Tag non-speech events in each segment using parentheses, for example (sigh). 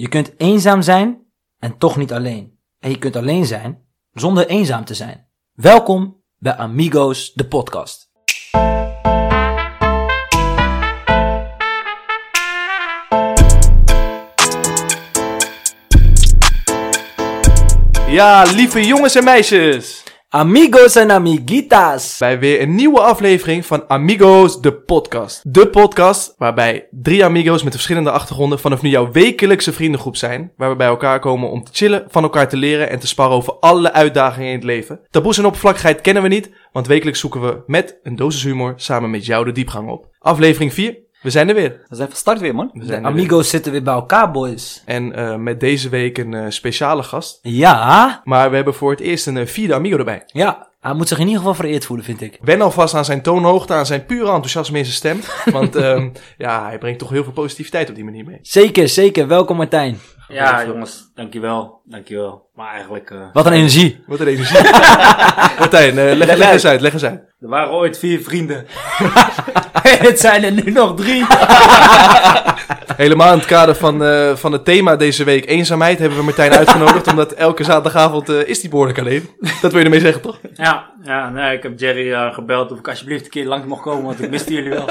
Je kunt eenzaam zijn en toch niet alleen. En je kunt alleen zijn zonder eenzaam te zijn. Welkom bij Amigos, de podcast. Ja, lieve jongens en meisjes. Amigos en amiguitas. Bij weer een nieuwe aflevering van Amigos, de podcast. De podcast waarbij drie amigos met verschillende achtergronden vanaf nu jouw wekelijkse vriendengroep zijn. Waar we bij elkaar komen om te chillen, van elkaar te leren en te sparren over alle uitdagingen in het leven. Taboes en oppervlakkigheid kennen we niet, want wekelijks zoeken we met een dosis humor samen met jou de diepgang op. Aflevering 4. We zijn er weer. We zijn van start weer, man. We De amigos zitten weer bij elkaar, boys. En eh, met deze week een eh, speciale gast. Ja, Maar we hebben voor het eerst een eh, vierde amigo erbij. ja. Hij moet zich in ieder geval vereerd voelen, vind ik. Wen alvast aan zijn toonhoogte, aan zijn pure enthousiasme in zijn stem. (laughs) Want ehm, ja, hij brengt toch heel veel positiviteit op die manier mee. Zeker, zeker. Welkom Martijn. Ja, jongens, dankjewel. Dankjewel. Maar eigenlijk, eh, Wat een energie. Wat een energie. (laughs) Martijn, eh, leg, leg eens uit, leg eens uit. er waren ooit vier vrienden. (laughs) het zijn er nu nog drie. (laughs) Helemaal in het kader van, eh, van het thema deze week, eenzaamheid, hebben we Martijn uitgenodigd. omdat elke zaterdagavond eh, is die behoorlijk alleen. Dat wil je ermee zeggen, toch? Ja, ja nee, ik heb Jerry gebeld of ik alsjeblieft een keer langs mocht komen, want ik miste jullie wel.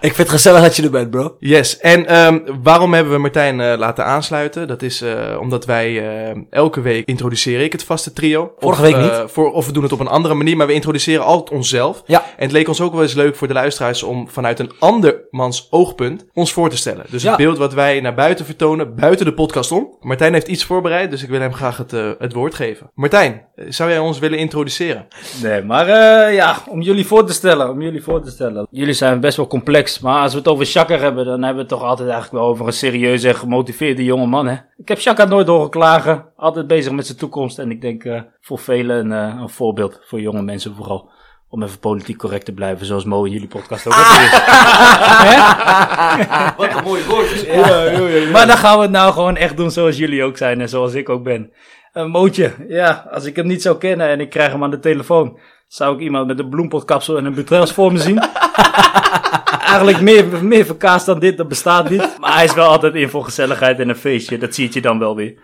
Ik vind het gezellig dat je er bent, bro. Yes, en ehm, waarom hebben we Martijn eh, laten aansluiten? Dat is eh, omdat wij elke week introduceren ik het vaste trio. Vorige of, week eh, niet. voor, of we doen het op een andere manier, maar we introduceren altijd onszelf. Ja. En het leek ons ook wel eens leuk voor de luisteraars om vanuit een andermans oogpunt ons voor te stellen. Dus Ja. het beeld wat wij naar buiten vertonen, buiten de podcast om. Martijn heeft iets voorbereid, dus ik wil hem graag het, eh, het woord geven. Martijn, eh, zou jij ons willen introduceren? Nee, maar eh, ja, om jullie voor te stellen, om jullie voor te stellen. Jullie zijn best wel complex, maar als we het over Shaka hebben, dan hebben we het toch altijd eigenlijk wel over een serieuze en gemotiveerde jonge man, hè. Ik heb Shaka nooit horen altijd bezig met zijn toekomst en ik denk eh, voor velen een, eh, een voorbeeld, voor jonge mensen vooral. Om even politiek correct te blijven, zoals Mo in jullie podcast ook is. (laughs) Wat een mooi woord. Maar dan gaan we het nou gewoon echt doen zoals jullie ook zijn en zoals ik ook ben. Een mootje, ja, als ik hem niet zou kennen en ik krijg hem aan de telefoon, zou ik iemand met een bloempotkapsel en een butrels voor me zien. (laughs) Eigenlijk meer, meer verkaasd dan dit, dat bestaat niet. Maar hij is wel altijd in voor gezelligheid en een feestje, dat zie je dan wel weer.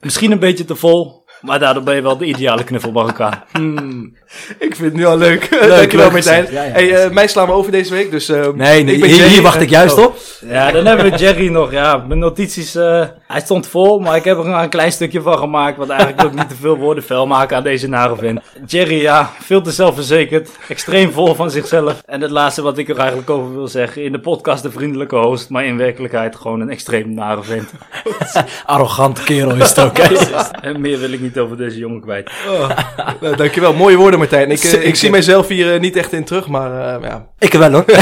Misschien een beetje te vol, maar daardoor ben je wel de ideale knuffel bij elkaar. (laughs) Ik vind het nu al leuk. Dankjewel leuk Martijn. gezegd. Ja, ja, hey, eh, mij slaan we over deze week, dus... eh, Nee, nee ik ben hier, Jerry hier wacht ik juist oh. op. Ja, dan hebben we Jerry nog. Ja, mijn notities, eh, hij stond vol, maar ik heb er een klein stukje van gemaakt. Want eigenlijk wil ik niet te veel woorden vuil maken aan deze nare vent. Jerry, ja, veel te zelfverzekerd. Extreem vol van zichzelf. En het laatste wat ik er eigenlijk over wil zeggen. In de podcast de vriendelijke host, maar in werkelijkheid gewoon een extreem nare vent. (laughs) Arrogante kerel is het ook. hè? (laughs) En meer wil ik niet over deze jongen kwijt. Nou, dankjewel, mooie woorden Martijn. Ik, eh, ik zie mijzelf hier eh, niet echt in terug, maar eh, ja. Ik wel hoor. (laughs)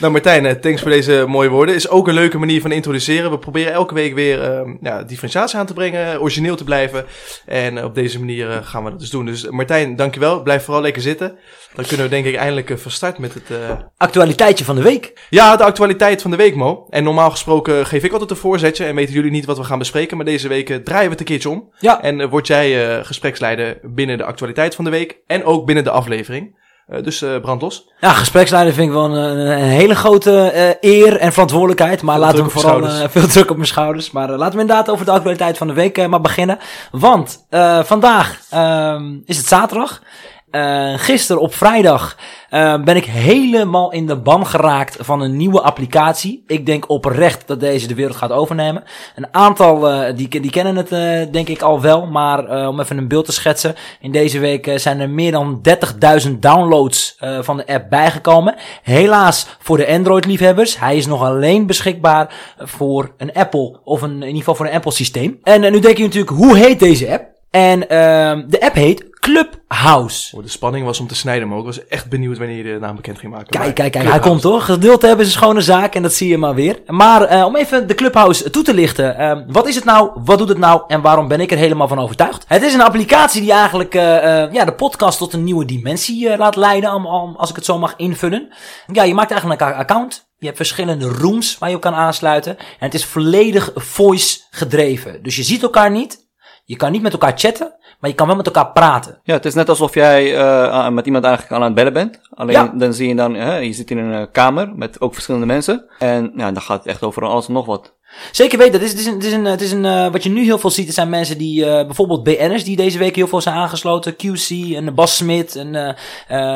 Nou Martijn, eh, thanks voor deze mooie woorden. Is ook een leuke manier van introduceren. We proberen elke week weer eh, ja, differentiatie aan te brengen, origineel te blijven. En eh, op deze manier eh, gaan we dat dus doen. Dus Martijn, dankjewel. Blijf vooral lekker zitten. Dan kunnen we denk ik eindelijk van start met het... eh, Actualiteitje van de week. Ja, de actualiteit van de week, Mo. En normaal gesproken geef ik altijd een voorzetje en weten jullie niet wat we gaan bespreken. Maar deze week draaien we het een keertje om. Ja. En word jij gespreksleider binnen de actualiteit van de week en ook binnen de aflevering. Eh, dus eh brand los. Ja, gespreksleider vind ik wel een, een hele grote eh, eer en verantwoordelijkheid. Maar laten we vooral (laughs) veel druk op mijn schouders. Maar laten we inderdaad over de actualiteit van de week eh, maar beginnen. Want eh, vandaag ehm, is het zaterdag. Eh gisteren op vrijdag eh, ben ik helemaal in de ban geraakt van een nieuwe applicatie. Ik denk oprecht dat deze de wereld gaat overnemen. Een aantal eh, die, die kennen het denk ik al wel. Maar om even een beeld te schetsen. In deze week zijn er meer dan 30.000 downloads van de app bijgekomen. Helaas voor de Android-liefhebbers. Hij is nog alleen beschikbaar voor een Apple. Of een, in ieder geval voor een Apple-systeem. En eh, nu denk je natuurlijk, hoe heet deze app? En ehm, de app heet Clubhouse. Oh, de spanning was om te snijden, maar ik was echt benieuwd wanneer je de naam bekend ging maken. Kijk, kijk, kijk, hij komt toch? Geduld hebben is een schone zaak en dat zie je maar weer. Maar eh, om even de Clubhouse toe te lichten. eh, wat is het nou? Wat doet het nou? En waarom ben ik er helemaal van overtuigd? Het is een applicatie die eigenlijk eh, ja, de podcast tot een nieuwe dimensie laat leiden. Om, om- als ik het zo mag invullen. Ja, je maakt eigenlijk een account. Je hebt verschillende rooms waar je op kan aansluiten. En het is volledig voice gedreven. Dus je ziet elkaar niet. Je kan niet met elkaar chatten. maar je kan wel met elkaar praten. Ja, het is net alsof jij eh, aan- met iemand eigenlijk aan het bellen bent. Alleen Ja. dan zie je dan, hè, je zit in een eh, kamer met ook verschillende mensen. En ja, dan gaat het echt over alles en nog wat. Zeker weten, het is, het is een, het is een, het is een eh, wat je nu heel veel ziet, er zijn mensen die, eh, bijvoorbeeld BN'ers die deze week heel veel zijn aangesloten, QC en Bas Smit en, eh,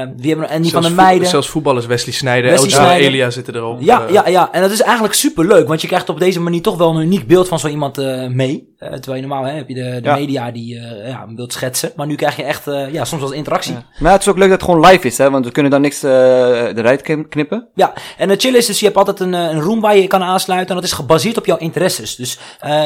eh, wie hebben en die van de meiden. Zelfs voetballers, Wesley Sneijder, Wesley. Elia zitten erop. Ja, Eh, ja, ja, en dat is eigenlijk super leuk, want je krijgt op deze manier toch wel een uniek beeld van zo iemand eh, mee. Eh, terwijl je normaal hè, heb je de, de Ja. media die eh ja, wilt schetsen, maar nu krijg je echt eh, ja, soms wel interactie. Ja. Maar het is ook leuk dat het gewoon live is, hè, want we kunnen dan niks eruit kn- knippen. Ja, en het chill is dus, je hebt altijd een, een room waar je je kan aansluiten en dat is gebaseerd op jouw interesses. Dus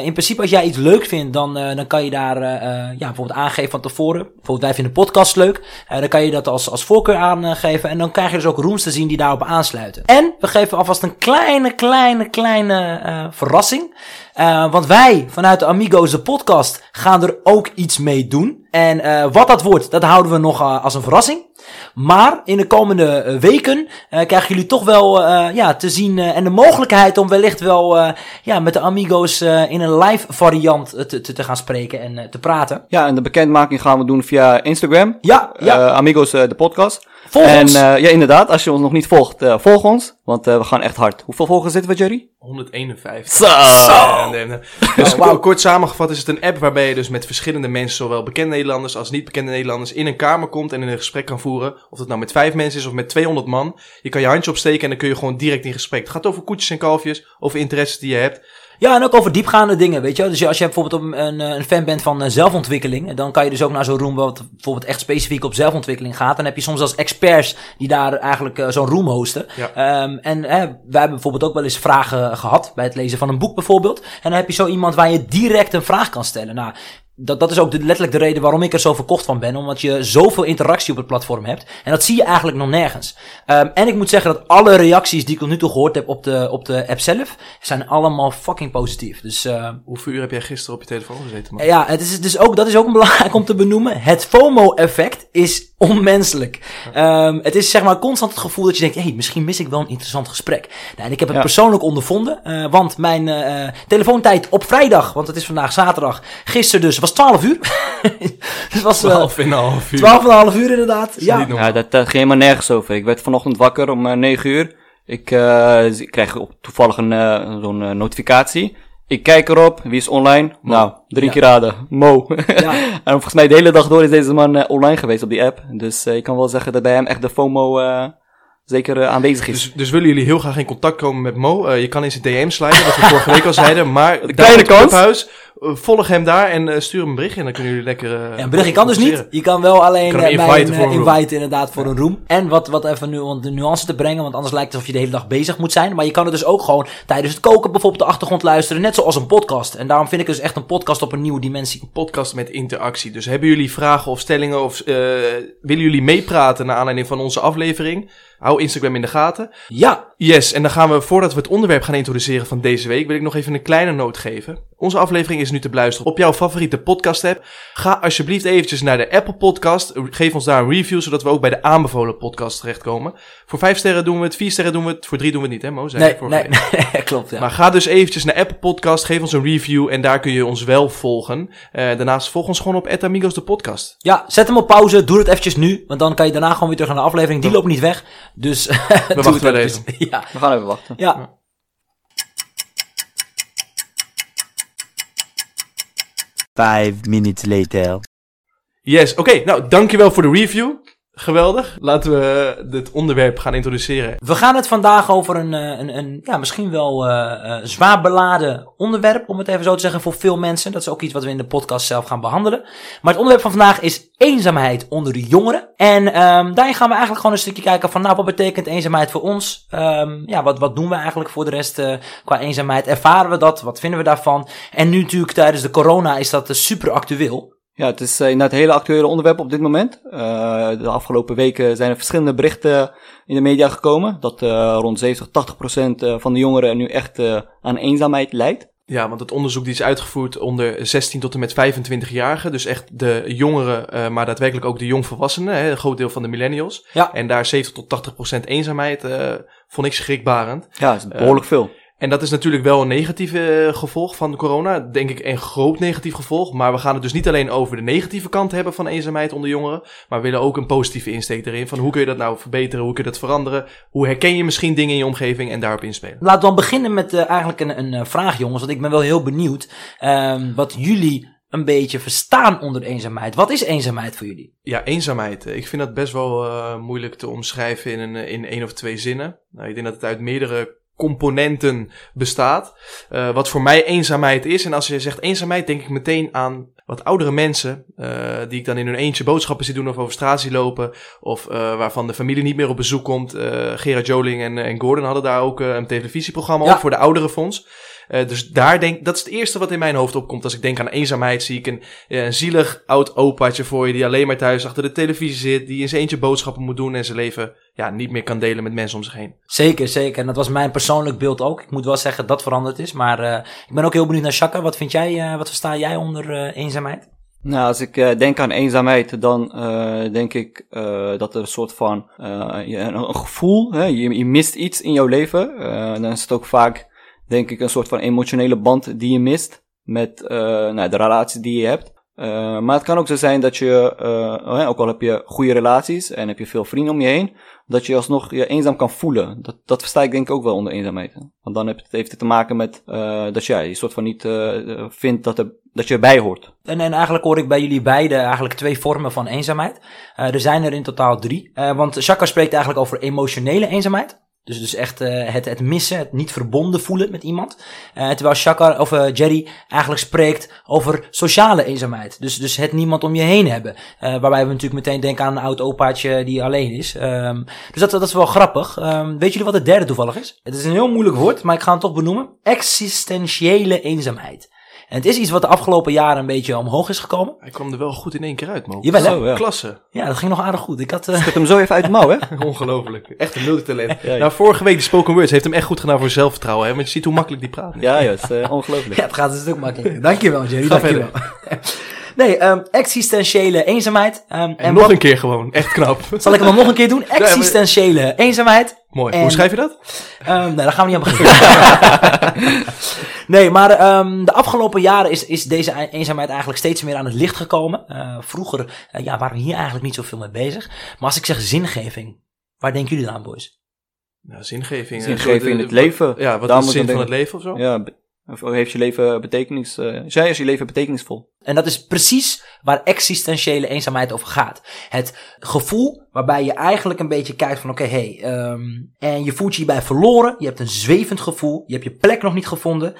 in principe als jij iets leuk vindt, dan, dan kan je daar ja, bijvoorbeeld aangeven van tevoren. Bijvoorbeeld wij vinden podcast leuk, dan kan je dat als, als voorkeur aangeven en dan krijg je dus ook rooms te zien die daarop aansluiten. En we geven alvast een kleine, kleine, kleine verrassing. Eh, want wij vanuit de Amigos de podcast gaan er ook iets mee doen. En eh, wat dat wordt, dat houden we nog eh, als een verrassing. Maar in de komende eh, weken eh, krijgen jullie toch wel eh, ja, te zien eh, en de mogelijkheid om wellicht wel eh, ja, met de Amigos eh, in een live variant te, te, te gaan spreken en te praten. Ja, en de bekendmaking gaan we doen via Instagram. Ja, ja. Eh, Amigos, eh, de podcast. Volg en ons. eh, ja, inderdaad, als je ons nog niet volgt, eh, volg ons. Want eh, we gaan echt hard. Hoeveel volgers zitten we, Jerry? 151. Zo! Ja, nee, nee. Dus Oh, wauw. ko- kort samengevat is het een app waarbij je dus met verschillende mensen, zowel bekende Nederlanders als niet bekende Nederlanders, in een kamer komt en in een gesprek kan voeren. Of het nou met vijf mensen is of met 200 man. Je kan je handje opsteken en dan kun je gewoon direct in gesprek. Het gaat over koetjes en kalfjes, over interesses die je hebt. Ja, en ook over diepgaande dingen, weet je wel. Dus als je bijvoorbeeld een, een, een fan bent van eh, zelfontwikkeling, dan kan je dus ook naar zo'n room wat bijvoorbeeld echt specifiek op zelfontwikkeling gaat. Dan heb je soms als experts die daar eigenlijk eh, zo'n room hosten. Ja. Ehm, en eh, wij hebben bijvoorbeeld ook wel eens vragen gehad bij het lezen van een boek bijvoorbeeld. En dan heb je zo iemand waar je direct een vraag kan stellen. Nou, dat, dat is ook de, letterlijk de reden waarom ik er zo verkocht van ben. Omdat je zoveel interactie op het platform hebt. En dat zie je eigenlijk nog nergens. Ehm, en ik moet zeggen dat alle reacties die ik tot nu toe gehoord heb op de, op de app zelf, zijn allemaal fucking positief. Dus eh, Hoeveel uur heb jij gisteren op je telefoon gezeten, man? ja, het is dus ook, dat is ook belangrijk om te benoemen. Het FOMO-effect is onmenselijk. Ehm, het is zeg maar constant het gevoel dat je denkt, hey, misschien mis ik wel een interessant gesprek. Nou, en ik heb het Ja. persoonlijk ondervonden, eh, want mijn eh, telefoontijd op vrijdag, want het is vandaag zaterdag, gisteren dus, was 12 uur. (laughs) dus was eh, 12 en een half uur. 12 en een half uur inderdaad. Ja. Ja, dat ging helemaal nergens over. Ik werd vanochtend wakker om uh, 9 uur. Ik, uh, ik kreeg op, toevallig een, uh, zo'n uh, notificatie. Ik kijk erop, wie is online? Mo. Nou, drie Ja. keer raden. Mo. Ja. (laughs) en volgens mij de hele dag door is deze man uh, online geweest op die app. Dus uh, ik kan wel zeggen dat bij hem echt de FOMO uh, zeker aanwezig is. Dus, dus willen jullie heel graag in contact komen met Mo? Je kan in zijn DM sliden, wat we (laughs) vorige week al zeiden. Maar de kleine kans. Volg hem daar en uh, stuur hem een berichtje. En dan kunnen jullie lekker. Uh, Ja, een bericht, je kan dus niet. Je kan wel alleen kan eh, inviten een, voor een eh, room. invite inderdaad voor een room. En wat, wat even nu om de nuance te brengen, want anders lijkt het alsof je de hele dag bezig moet zijn. Maar je kan het dus ook gewoon tijdens het koken bijvoorbeeld de achtergrond luisteren, net zoals een podcast. En daarom vind ik dus echt een podcast op een nieuwe dimensie. podcast met interactie. Dus hebben jullie vragen of stellingen of uh, willen jullie meepraten naar aanleiding van onze aflevering? Hou Instagram in de gaten. Ja, Yes, en dan gaan we, voordat we het onderwerp gaan introduceren van deze week, wil ik nog even een kleine noot geven. Onze aflevering is nu te beluisteren op jouw favoriete podcast app. Ga alsjeblieft eventjes naar de Apple podcast. Geef ons daar een review, zodat we ook bij de aanbevolen podcast terechtkomen. Voor vijf sterren doen we het, vier sterren doen we het, voor drie doen we het niet, hè Mo? Zei nee, nee, nee, (laughs) klopt. Ja. Maar ga dus eventjes naar Apple Podcast, geef ons een review en daar kun je ons wel volgen. Uh, daarnaast volg ons gewoon op Amigos de podcast. ja, zet hem op pauze, doe het eventjes nu, want dan kan je daarna gewoon weer terug naar de aflevering. Die loopt niet weg, dus (laughs) We wachten wel even. (laughs) Ja, We gaan even wachten. ja. Five minutes later. Yes, oké, nou dankjewel voor de review. Geweldig. Laten we het onderwerp gaan introduceren. We gaan het vandaag over een, eh, een, een ja, misschien wel uh, zwaar beladen onderwerp, om het even zo te zeggen, voor veel mensen. Dat is ook iets wat we in de podcast zelf gaan behandelen. Maar het onderwerp van vandaag is eenzaamheid onder de jongeren. En um, daarin gaan we eigenlijk gewoon een stukje kijken van, nou, wat betekent eenzaamheid voor ons? Um, ja, wat, wat doen we eigenlijk voor de rest uh, qua eenzaamheid? Ervaren we dat? Wat vinden we daarvan? En nu natuurlijk tijdens de corona is dat super actueel. Ja, het is uh, inderdaad een hele actuele onderwerp op dit moment. Uh, de afgelopen weken zijn er verschillende berichten in de media gekomen. Dat uh, rond 70, 80 procent uh, van de jongeren nu echt uh, aan eenzaamheid lijdt. Ja, want het onderzoek die is uitgevoerd onder 16 tot en met 25-jarigen. Dus echt de jongeren, maar daadwerkelijk ook de jongvolwassenen. Hè, een groot deel van de millennials. Ja. En daar 70 tot 80 procent eenzaamheid vond ik schrikbarend. Ja, dat is behoorlijk veel. En dat is natuurlijk wel een negatief eh, gevolg van corona. Denk ik een groot negatief gevolg. Maar we gaan het dus niet alleen over de negatieve kant hebben van eenzaamheid onder jongeren. Maar we willen ook een positieve insteek erin. Van hoe kun je dat nou verbeteren? Hoe kun je dat veranderen? Hoe herken je misschien dingen in je omgeving en daarop inspelen? Laten we dan beginnen met eh, eigenlijk een, een eh, vraag, jongens. Want ik ben wel heel benieuwd ehm, wat jullie een beetje verstaan onder eenzaamheid. Wat is eenzaamheid voor jullie? Ja, eenzaamheid. Ik vind dat best wel moeilijk te omschrijven in, een, in één of twee zinnen. Nou, ik denk dat het uit meerdere componenten bestaat. Eh, wat voor mij eenzaamheid is. En als je zegt eenzaamheid, denk ik meteen aan wat oudere mensen. eh, die ik dan in hun eentje boodschappen zie doen of over straat lopen. Of eh, waarvan de familie niet meer op bezoek komt. Gerard Joling en, en Gordon hadden daar ook een televisieprogramma Ja. op voor de ouderenfonds. Eh, dus daar denk dat is het eerste wat in mijn hoofd opkomt. Als ik denk aan eenzaamheid, zie ik een, eh, een zielig oud opaatje voor je. die alleen maar thuis achter de televisie zit. die in zijn eentje boodschappen moet doen. en zijn leven ja, niet meer kan delen met mensen om zich heen. Zeker, zeker. En dat was mijn persoonlijk beeld ook. Ik moet wel zeggen dat veranderd is. Maar eh, ik ben ook heel benieuwd naar Shaka. Wat vind jij, eh, wat versta jij onder eh, eenzaamheid? Nou, als ik eh, denk aan eenzaamheid, dan eh, denk ik eh, dat er een soort van eh, je- een, een gevoel, hè, je, je mist iets in jouw leven. Eh, dan is het ook vaak, denk ik, een soort van emotionele band die je mist met eh, nou, de relatie die je hebt. Eh, maar het kan ook zo zijn dat je, hè, ook al heb je goede relaties en heb je veel vrienden om je heen, dat je alsnog je eenzaam kan voelen. Dat, dat versta ik denk ik ook wel onder eenzaamheid. Want dan heeft het te maken met dat ja, je soort van niet vindt dat, er, dat je erbij hoort. En, en eigenlijk hoor ik bij jullie beiden eigenlijk twee vormen van eenzaamheid. Er zijn er in totaal drie. Eh, want Shaka spreekt eigenlijk over emotionele eenzaamheid. Dus, dus echt eh, het, het missen, het niet verbonden voelen met iemand. Eh, terwijl Shaka, of eh, Jerry eigenlijk spreekt over sociale eenzaamheid. Dus, dus het niemand om je heen hebben. Waarbij we natuurlijk meteen denken aan een oud opaatje die alleen is. Ehm, dus dat, dat is wel grappig. Ehm, weet jullie wat het derde toevallig is? Het is een heel moeilijk woord, maar ik ga het toch benoemen. Existentiële eenzaamheid. En het is iets wat de afgelopen jaren een beetje omhoog is gekomen. Hij kwam er wel goed in één keer uit, Mo. Jawel, hè? Zo, ja. Klasse. Ja, dat ging nog aardig goed. Ik had, eh, hem zo even uit de mouw, hè? (laughs) Ongelooflijk. Echt een multitalent. Ja, ja. Nou, vorige week de spoken words heeft hem echt goed gedaan voor zelfvertrouwen. Hè? Want je ziet hoe makkelijk die praat. Ja, ja, het is eh, ongelooflijk. ja, het gaat een stuk makkelijker. Dankjewel, Jerry. Ga Dankjewel. (laughs) nee, ehm, existentiële eenzaamheid. Ehm, En, nog een keer gewoon. Echt knap. (laughs) Zal ik hem nog een keer doen? Existentiële eenzaamheid. Mooi. En- Hoe schrijf je dat? Ehm nee, daar gaan we niet aan beginnen. (laughs) nee, maar ehm, de afgelopen jaren is, is deze eenzaamheid eigenlijk steeds meer aan het licht gekomen. Eh, vroeger eh, ja, waren we hier eigenlijk niet zoveel mee bezig. Maar als ik zeg zingeving, waar denken jullie aan, boys? Nou, zingeving. eh, Zingeving in het leven. Ja, wat is de zin van het leven of zo? Ja, of heeft je leven betekenis... eh zij is je leven betekenisvol. En dat is precies waar existentiële eenzaamheid over gaat. Het gevoel waarbij je eigenlijk een beetje kijkt van oké, hey, ehm, en je voelt je hierbij verloren. Je hebt een zwevend gevoel. Je hebt je plek nog niet gevonden.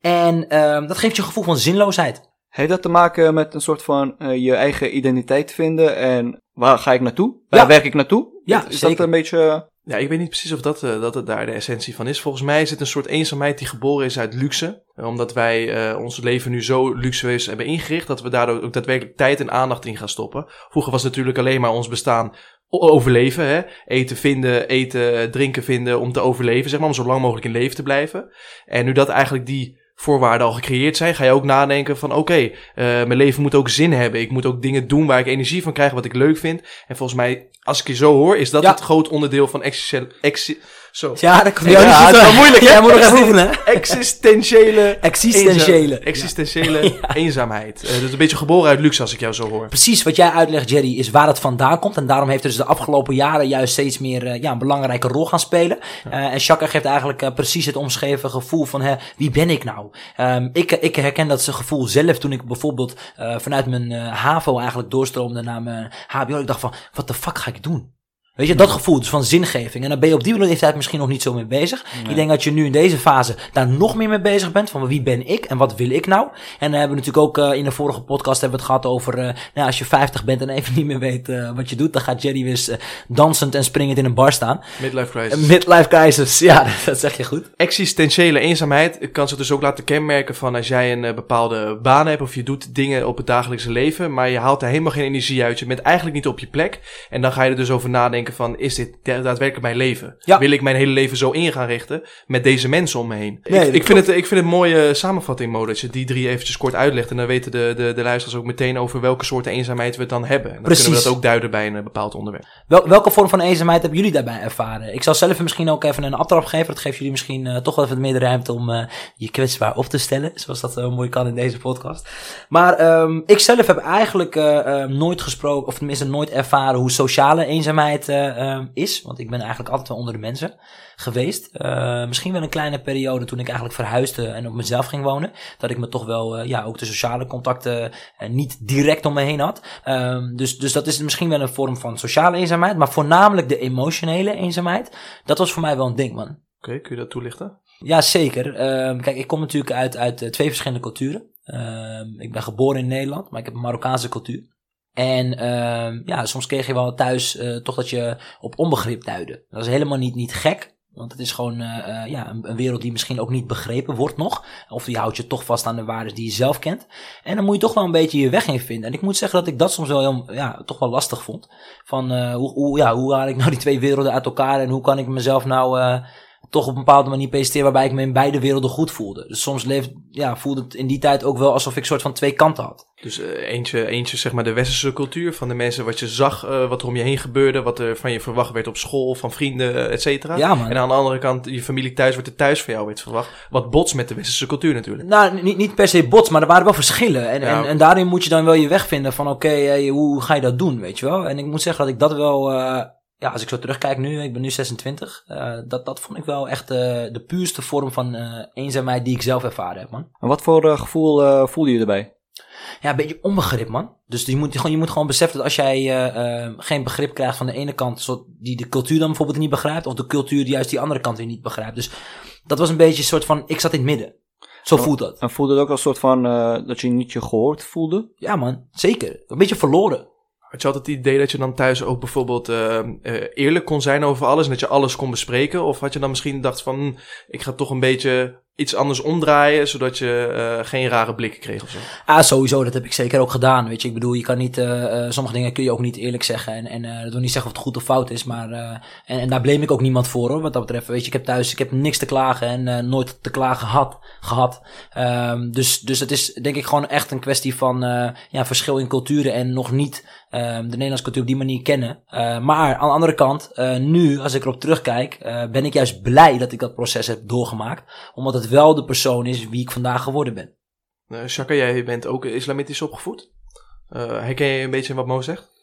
En ehm, dat geeft je een gevoel van zinloosheid. Heeft dat te maken met een soort van eh, je eigen identiteit vinden en waar ga ik naartoe? Waar Ja. werk ik naartoe? Ja, is zeker. dat een beetje... Ja, ik weet niet precies of dat, eh, dat het daar de essentie van is. Volgens mij is het een soort eenzaamheid die geboren is uit luxe. Eh, Omdat wij eh, ons leven nu zo luxueus hebben ingericht... dat we daardoor ook daadwerkelijk tijd en aandacht in gaan stoppen. Vroeger was natuurlijk alleen maar ons bestaan overleven. Hè? Eten vinden, eten, drinken vinden om te overleven. Zeg maar, om zo lang mogelijk in leven te blijven. En nu dat eigenlijk die voorwaarden al gecreëerd zijn... ga je ook nadenken van oké, eh, mijn leven moet ook zin hebben. Ik moet ook dingen doen waar ik energie van krijg, wat ik leuk vind. En volgens mij, als ik je zo hoor... is dat Ja. het groot onderdeel van. Exi zo. Ja, dat komt Ja, niet is wel moeilijk. Jij moet nog even oefenen. hè? Existentiële... (laughs) Existentiële. Existentiële eenzaamheid. Eh, dat is een beetje geboren uit luxe als ik jou zo hoor. Precies wat jij uitlegt, Jerry, is waar het vandaan komt. En daarom heeft het dus de afgelopen jaren juist steeds meer eh, ja, een belangrijke rol gaan spelen. Eh, en Shaka geeft eigenlijk precies het omschreven gevoel van hè, wie ben ik nou? Ehm, ik, ik herken dat gevoel zelf toen ik bijvoorbeeld vanuit mijn HAVO eigenlijk doorstroomde naar mijn HBO. Ik dacht van, wat de fuck ga ik doen? Weet je, dat gevoel dus van zingeving. En dan ben je op die leeftijd misschien nog niet zo mee bezig. Ik denk dat je nu in deze fase daar nog meer mee bezig bent. Van wie ben ik en wat wil ik nou? En dan hebben we natuurlijk ook eh, in de vorige podcast hebben we het gehad over... eh, nou, als je 50 bent en even (laughs) niet meer weet eh, wat je doet... dan gaat Jerry weer dansend en springend in een bar staan. Midlife crisis. Midlife crisis, (laughs) ja, dat zeg je goed. Existentiële eenzaamheid kan zich dus ook laten kenmerken van als jij een bepaalde baan hebt of je doet dingen op het dagelijkse leven, maar je haalt er helemaal geen energie uit. Je bent eigenlijk niet op je plek. En dan ga je er dus over nadenken denken van, is dit da- daadwerkelijk mijn leven? Ja. Wil ik mijn hele leven zo in gaan richten met deze mensen om me heen? Nee, ik, ik, vind het, ik vind het een mooie samenvatting, Mo, dat je die drie eventjes kort uitlegt. En dan weten de, de, de luisteraars ook meteen over welke soort eenzaamheid we het dan hebben. En dan Precies. kunnen we dat ook duiden bij een eh, bepaald onderwerp. Wel, welke vorm van eenzaamheid hebben jullie daarbij ervaren? Ik zal zelf misschien ook even een aftrap geven. Dat geeft jullie misschien eh, toch wel even meer de ruimte om eh, je kwetsbaar op te stellen. Zoals dat zo mooi kan in deze podcast. Maar ehm, ik zelf heb eigenlijk eh, eh, nooit gesproken, of tenminste nooit ervaren hoe sociale eenzaamheid eh, ehm, is. Want ik ben eigenlijk altijd wel onder de mensen geweest. Eh, misschien wel een kleine periode toen ik eigenlijk verhuisde en op mezelf ging wonen. Dat ik me toch wel, eh, ja, ook de sociale contacten niet direct om me heen had. Ehm, dus, dus dat is misschien wel een vorm van sociale eenzaamheid. Maar voornamelijk de emotionele eenzaamheid. Dat was voor mij wel een ding, man. Oké, kun je dat toelichten? Ja, zeker. Ehm, kijk, ik kom natuurlijk uit, uit twee verschillende culturen. Ik ben geboren in Nederland, maar ik heb een Marokkaanse cultuur. En ehm, ja, soms kreeg je wel thuis eh, toch dat je op onbegrip duidde. Dat is helemaal niet, niet gek. Want het is gewoon eh, ja, een, wereld die misschien ook niet begrepen wordt nog. Of die houdt je toch vast aan de waarden die je zelf kent. En dan moet je toch wel een beetje je weg in vinden. En ik moet zeggen dat ik dat soms wel heel, ja, toch wel lastig vond. Van hoe, hoe, ja, hoe haal ik nou die twee werelden uit elkaar en hoe kan ik mezelf nou toch op een bepaalde manier presenteren waarbij ik me in beide werelden goed voelde. Dus soms leeft, ja, voelde het in die tijd ook wel alsof ik soort van twee kanten had. Dus eh, eentje, eentje, zeg maar, de westerse cultuur van de mensen, wat je zag, eh, wat er om je heen gebeurde, wat er van je verwacht werd op school, van vrienden, eh, et cetera. Ja, man. En aan de andere kant, je familie thuis, wordt er thuis van jou werd verwacht. Wat bots met de westerse cultuur natuurlijk. Nou, niet, niet per se bots, maar er waren wel verschillen. En, Ja. en, en daarin moet je dan wel je weg vinden van oké, hey, hoe ga je dat doen, weet je wel? En ik moet zeggen dat ik dat wel, eh, ja, als ik zo terugkijk nu, ik ben nu 26, eh, dat, dat vond ik wel echt eh, de puurste vorm van eh, eenzaamheid die ik zelf ervaren heb, man. En wat voor gevoel voelde je erbij? Ja, een beetje onbegrip, man. Dus je moet, gewoon, je moet gewoon beseffen dat als jij geen begrip krijgt van de ene kant, zo, die de cultuur dan bijvoorbeeld niet begrijpt, of de cultuur die juist die andere kant weer niet begrijpt. Dus dat was een beetje een soort van, ik zat in het midden. Zo voelt dat. En voelde het ook als een soort van dat je niet je gehoord voelde? Ja, man, zeker. Een beetje verloren. Had je altijd het idee dat je dan thuis ook bijvoorbeeld eh, eh, eerlijk kon zijn over alles en dat je alles kon bespreken? Of had je dan misschien gedacht van, hm, ik ga toch een beetje iets anders omdraaien, zodat je eh, geen rare blikken kreeg of zo? Ah, sowieso, dat heb ik zeker ook gedaan. Weet je, ik bedoel, je kan niet, sommige dingen kun je ook niet eerlijk zeggen. En, en dat wil niet zeggen of het goed of fout is, maar, en, en daar blame ik ook niemand voor hoor, wat dat betreft. Weet je, ik heb thuis, ik heb niks te klagen en nooit te klagen had, gehad. Ehm, dus, dus het is denk ik gewoon echt een kwestie van, ja, verschil in culturen en nog niet de Nederlandse cultuur op die manier kennen. Eh, maar aan de andere kant, eh, nu, als ik erop terugkijk, eh, ben ik juist blij dat ik dat proces heb doorgemaakt. Omdat het wel de persoon is wie ik vandaag geworden ben. Uh, Shaka, jij bent ook islamitisch opgevoed. Uh, herken je een beetje wat Mo zegt?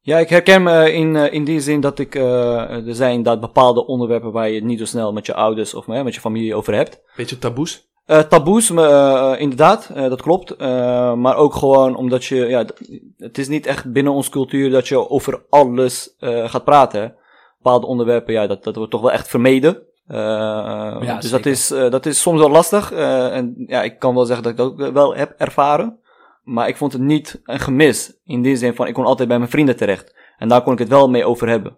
Ja, ik herken me in, in die zin dat ik, uh, er zijn inderdaad bepaalde onderwerpen waar je het niet zo snel met je ouders of met je familie over hebt. Beetje taboes? Uh, taboes, uh, inderdaad, uh, dat klopt. maar ook gewoon omdat je, ja, het is niet echt binnen onze cultuur dat je over alles gaat praten. Bepaalde onderwerpen, ja, dat, dat wordt toch wel echt vermeden. ja, dus dat is, dat is soms wel lastig. en ja, ik kan wel zeggen dat ik dat ook wel heb ervaren. Maar ik vond het niet een gemis. In die zin van, ik kon altijd bij mijn vrienden terecht. En daar kon ik het wel mee over hebben.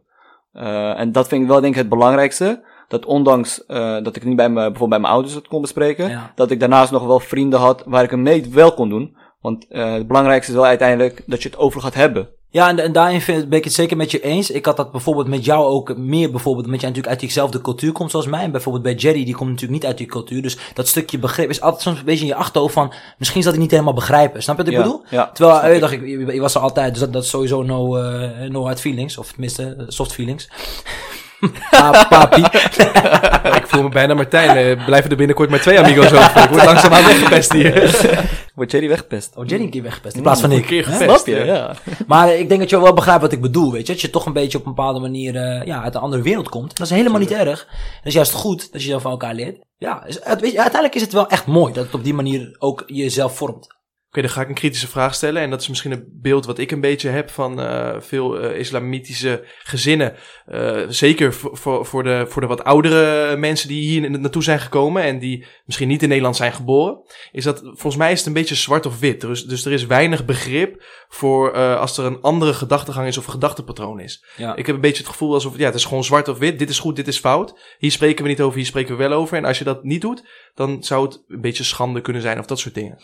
En dat vind ik wel denk ik het belangrijkste. Dat ondanks uh, dat ik niet bij me, bijvoorbeeld bij mijn ouders het kon bespreken. Ja. Dat ik daarnaast nog wel vrienden had waar ik hem mee wel kon doen. Want uh, het belangrijkste is wel uiteindelijk dat je het over gaat hebben. Ja, en, en daarin vind, ben ik het zeker met je eens. Ik had dat bijvoorbeeld met jou ook meer bijvoorbeeld, omdat jij natuurlijk uit diezelfde cultuur komt zoals mij. En bijvoorbeeld bij Jerry, die komt natuurlijk niet uit die cultuur. Dus dat stukje begrip is altijd soms een beetje in je achterhoofd van, misschien zal hij niet helemaal begrijpen. Snap je wat ik Ja, bedoel? ja, Terwijl, je, ik. dacht, ik, je, je was er altijd, dus dat, dat is sowieso no, uh, no hard feelings. Of tenminste, soft feelings. Pa, papi. (laughs) ik voel me bijna Martijn. Uh, blijven er binnenkort maar twee amigos over. Ik word langzaamaan weggepest hier. (laughs) Wordt Jerry weggepest? Oh, Jerry een keer weggepest in plaats van ik. Een keer gepest. Je? Ja. (laughs) Maar ik denk dat je wel begrijpt wat ik bedoel, weet je. Dat je toch een beetje op een bepaalde manier uh, ja, uit een andere wereld komt. En dat is helemaal niet erg. Dat is juist goed dat je zo van elkaar leert. Ja, dus, het, weet je, uiteindelijk is het wel echt mooi dat het op die manier ook jezelf vormt. Oké, dan ga ik een kritische vraag stellen. En dat is misschien een beeld wat ik een beetje heb van uh, veel uh, islamitische gezinnen. Uh, zeker voor, voor, voor, de, voor de wat oudere mensen die hier naartoe zijn gekomen en die misschien niet in Nederland zijn geboren. Is dat, volgens mij is het een beetje zwart of wit. Dus, dus er is weinig begrip voor als er een andere gedachtegang is of een gedachtepatroon is. Ja. Ik heb een beetje het gevoel alsof, ja, het is gewoon zwart of wit. Dit is goed, dit is fout. Hier spreken we niet over, hier spreken we wel over. En als je dat niet doet, dan zou het een beetje schande kunnen zijn of dat soort dingen.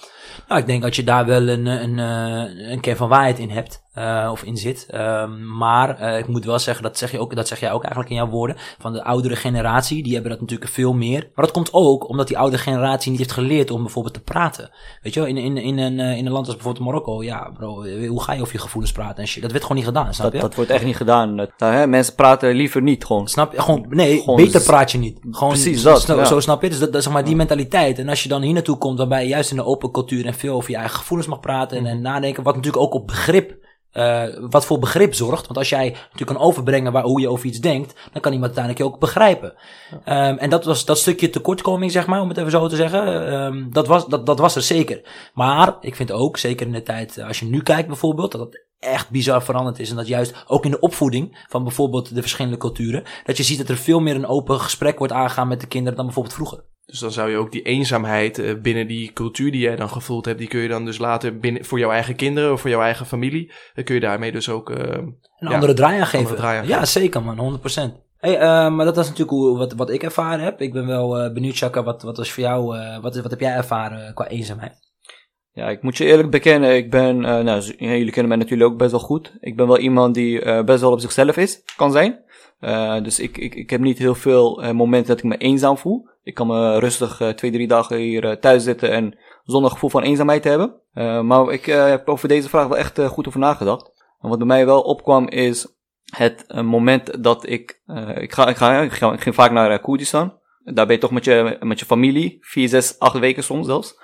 Nou, ik denk dat je daar wel een, een, een, een kern van waarheid in hebt. Eh, of in zit. Ehm, maar eh, ik moet wel zeggen, dat zeg, je ook, dat zeg jij ook eigenlijk in jouw woorden, van de oudere generatie, die hebben dat natuurlijk veel meer. Maar dat komt ook omdat die oudere generatie niet heeft geleerd om bijvoorbeeld te praten. Weet je wel, in, in, in, een, eh, in een land als bijvoorbeeld Marokko, ja bro, hoe ga je over je gevoelens praten en shit? Dat werd gewoon niet gedaan, snap Dat, je? dat wordt echt niet gedaan. Dat, nou, hè, mensen praten liever niet gewoon. Snap je? Gewoon, nee, Gewoon beter praat je niet. Gewoon Precies dat, Zo, ja. zo snap je? Dus dat, dat is zeg maar die mentaliteit. En als je dan hier naartoe komt, waarbij je juist in de open cultuur en veel over je eigen gevoelens mag praten en, en nadenken, wat natuurlijk ook op begrip, eh, wat voor begrip zorgt. Want als jij natuurlijk kan overbrengen waar, hoe je over iets denkt, dan kan iemand uiteindelijk je ook begrijpen. Ehm, en dat was dat stukje tekortkoming, zeg maar, om het even zo te zeggen. ehm, dat, was, dat, dat was er zeker. Maar ik vind ook, zeker in de tijd, eh, als je nu kijkt bijvoorbeeld, dat het echt bizar veranderd is. En dat juist ook in de opvoeding van bijvoorbeeld de verschillende culturen, dat je ziet dat er veel meer een open gesprek wordt aangegaan met de kinderen dan bijvoorbeeld vroeger. Dus dan zou je ook die eenzaamheid eh, binnen die cultuur die jij dan gevoeld hebt, die kun je dan dus later binnen, voor jouw eigen kinderen of voor jouw eigen familie, dan kun je daarmee dus ook... eh, Een Ja, andere draai aan geven. andere draai aan ja, zeker man, 100%. Hey, eh, maar dat is natuurlijk hoe, wat, wat ik ervaren heb. Ik ben wel eh, benieuwd, Chaka, wat, wat was voor jou, eh, wat, wat heb jij ervaren qua eenzaamheid? Ja, ik moet je eerlijk bekennen, ik ben, eh, nou, jullie kennen mij natuurlijk ook best wel goed. Ik ben wel iemand die eh, best wel op zichzelf is, kan zijn. Eh, dus ik, ik, ik heb niet heel veel eh, momenten dat ik me eenzaam voel. Ik kan me rustig eh, twee, drie dagen hier thuis zitten en zonder gevoel van eenzaamheid hebben. Maar ik heb over deze vraag wel echt goed over nagedacht. En wat bij mij wel opkwam is het moment dat ik, ik, ga, ik, ga, ik, ga, ik ging vaak naar uh, Koerdistan. Daar ben je toch met je, met je familie, vier, zes, acht weken soms zelfs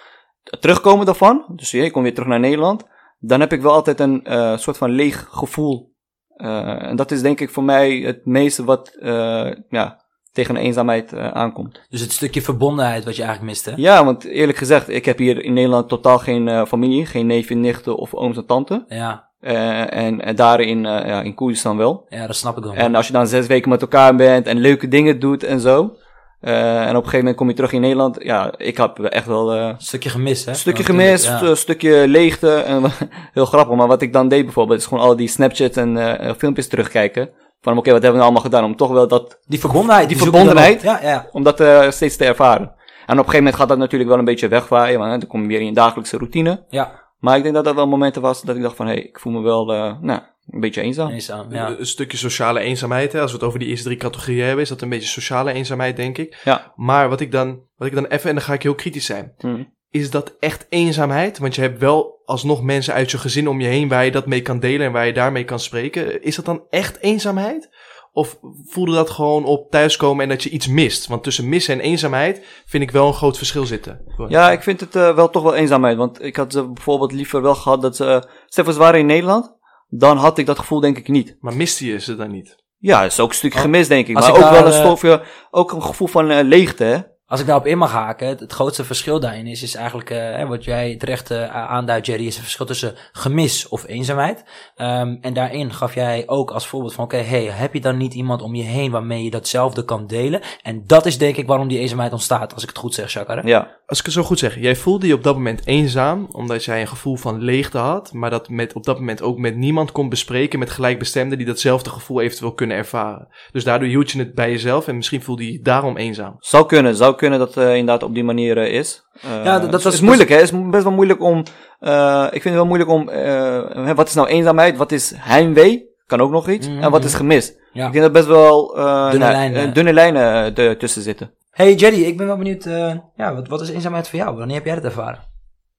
terugkomen daarvan, dus je komt weer terug naar Nederland, dan heb ik wel altijd een soort van leeg gevoel. Eh, en dat is denk ik voor mij het meeste wat eh, ja, tegen eenzaamheid eh, aankomt. Dus het stukje verbondenheid wat je eigenlijk miste. Ja, want eerlijk gezegd, ik heb hier in Nederland totaal geen familie, geen neefje, nichten of ooms en tante. Ja, Eh, en, en daarin, ja, in Koerdistan wel. ja, dat snap ik wel. En als je dan zes weken met elkaar bent en leuke dingen doet en zo. Eh, en op een gegeven moment kom je terug in Nederland. Ja, ik heb echt wel eh, Een stukje gemist, hè? Stukje natuurlijk, gemist, ja. een stukje leegte. En (laughs) heel grappig, maar wat ik dan deed bijvoorbeeld, is gewoon al die Snapchats en eh, filmpjes terugkijken. Van oké, wat hebben we nou allemaal gedaan? Om toch wel dat, Die verbondenheid. die verbondenheid. Ja, ja. om dat eh, steeds te ervaren. En op een gegeven moment gaat dat natuurlijk wel een beetje wegwaaien, want hè, dan kom je weer in je dagelijkse routine. Ja, Maar ik denk dat dat wel momenten was dat ik dacht van, hé, hey, ik voel me wel, eh, nou, een beetje eenzaam. eenzaam. Ja. Een stukje sociale eenzaamheid. Hè? Als we het over die eerste drie categorieën hebben, is dat een beetje sociale eenzaamheid, denk ik. Ja. Maar wat ik dan, wat ik dan even, en dan ga ik heel kritisch zijn. Hm. Is dat echt eenzaamheid? Want je hebt wel alsnog mensen uit je gezin om je heen waar je dat mee kan delen en waar je daarmee kan spreken. Is dat dan echt eenzaamheid? Of voelde dat gewoon op thuiskomen en dat je iets mist? Want tussen missen en eenzaamheid vind ik wel een groot verschil zitten. Ja, ik vind het eh, wel toch wel eenzaamheid. Want ik had ze bijvoorbeeld liever wel gehad dat ze... Ze waren in Nederland. Dan had ik dat gevoel denk ik niet. Maar miste je ze dan niet? Ja, dat is ook een stukje Oh, gemist denk ik. als Maar ik ook wel een eh, stofje... Ook een gevoel van eh, leegte, hè. Als ik daarop in mag haken, het, het grootste verschil daarin is, is eigenlijk, eh, hè, wat jij terecht eh, aanduidt, Jerry, is het verschil tussen gemis of eenzaamheid. Ehm, en daarin gaf jij ook als voorbeeld van, oké, hey, heb je dan niet iemand om je heen waarmee je datzelfde kan delen? En dat is denk ik waarom die eenzaamheid ontstaat, als ik het goed zeg, Shakar. hè? Ja. Als ik het zo goed zeg, jij voelde je op dat moment eenzaam, omdat jij een gevoel van leegte had, maar dat met, op dat moment ook met niemand kon bespreken met gelijkbestemden die datzelfde gevoel eventueel kunnen ervaren. Dus daardoor hield je het bij jezelf en misschien voelde je je daarom eenzaam. Zou kunnen, zou kunnen dat eh inderdaad op die manier eh, is. Eh, Ja, dat- dat is moeilijk, hè. Het is best wel moeilijk om... eh, ik vind het wel moeilijk om... eh, wat is nou eenzaamheid? Wat is heimwee? Kan ook nog iets. Mhm. En wat is gemis? Ja. Ik denk dat best wel... eh, Dunne nou, lijnen. dunne lijnen er tussen zitten. Hey Jerry, ik ben wel benieuwd, eh, ja, wat, wat is eenzaamheid voor jou? Wanneer heb jij dat ervaren?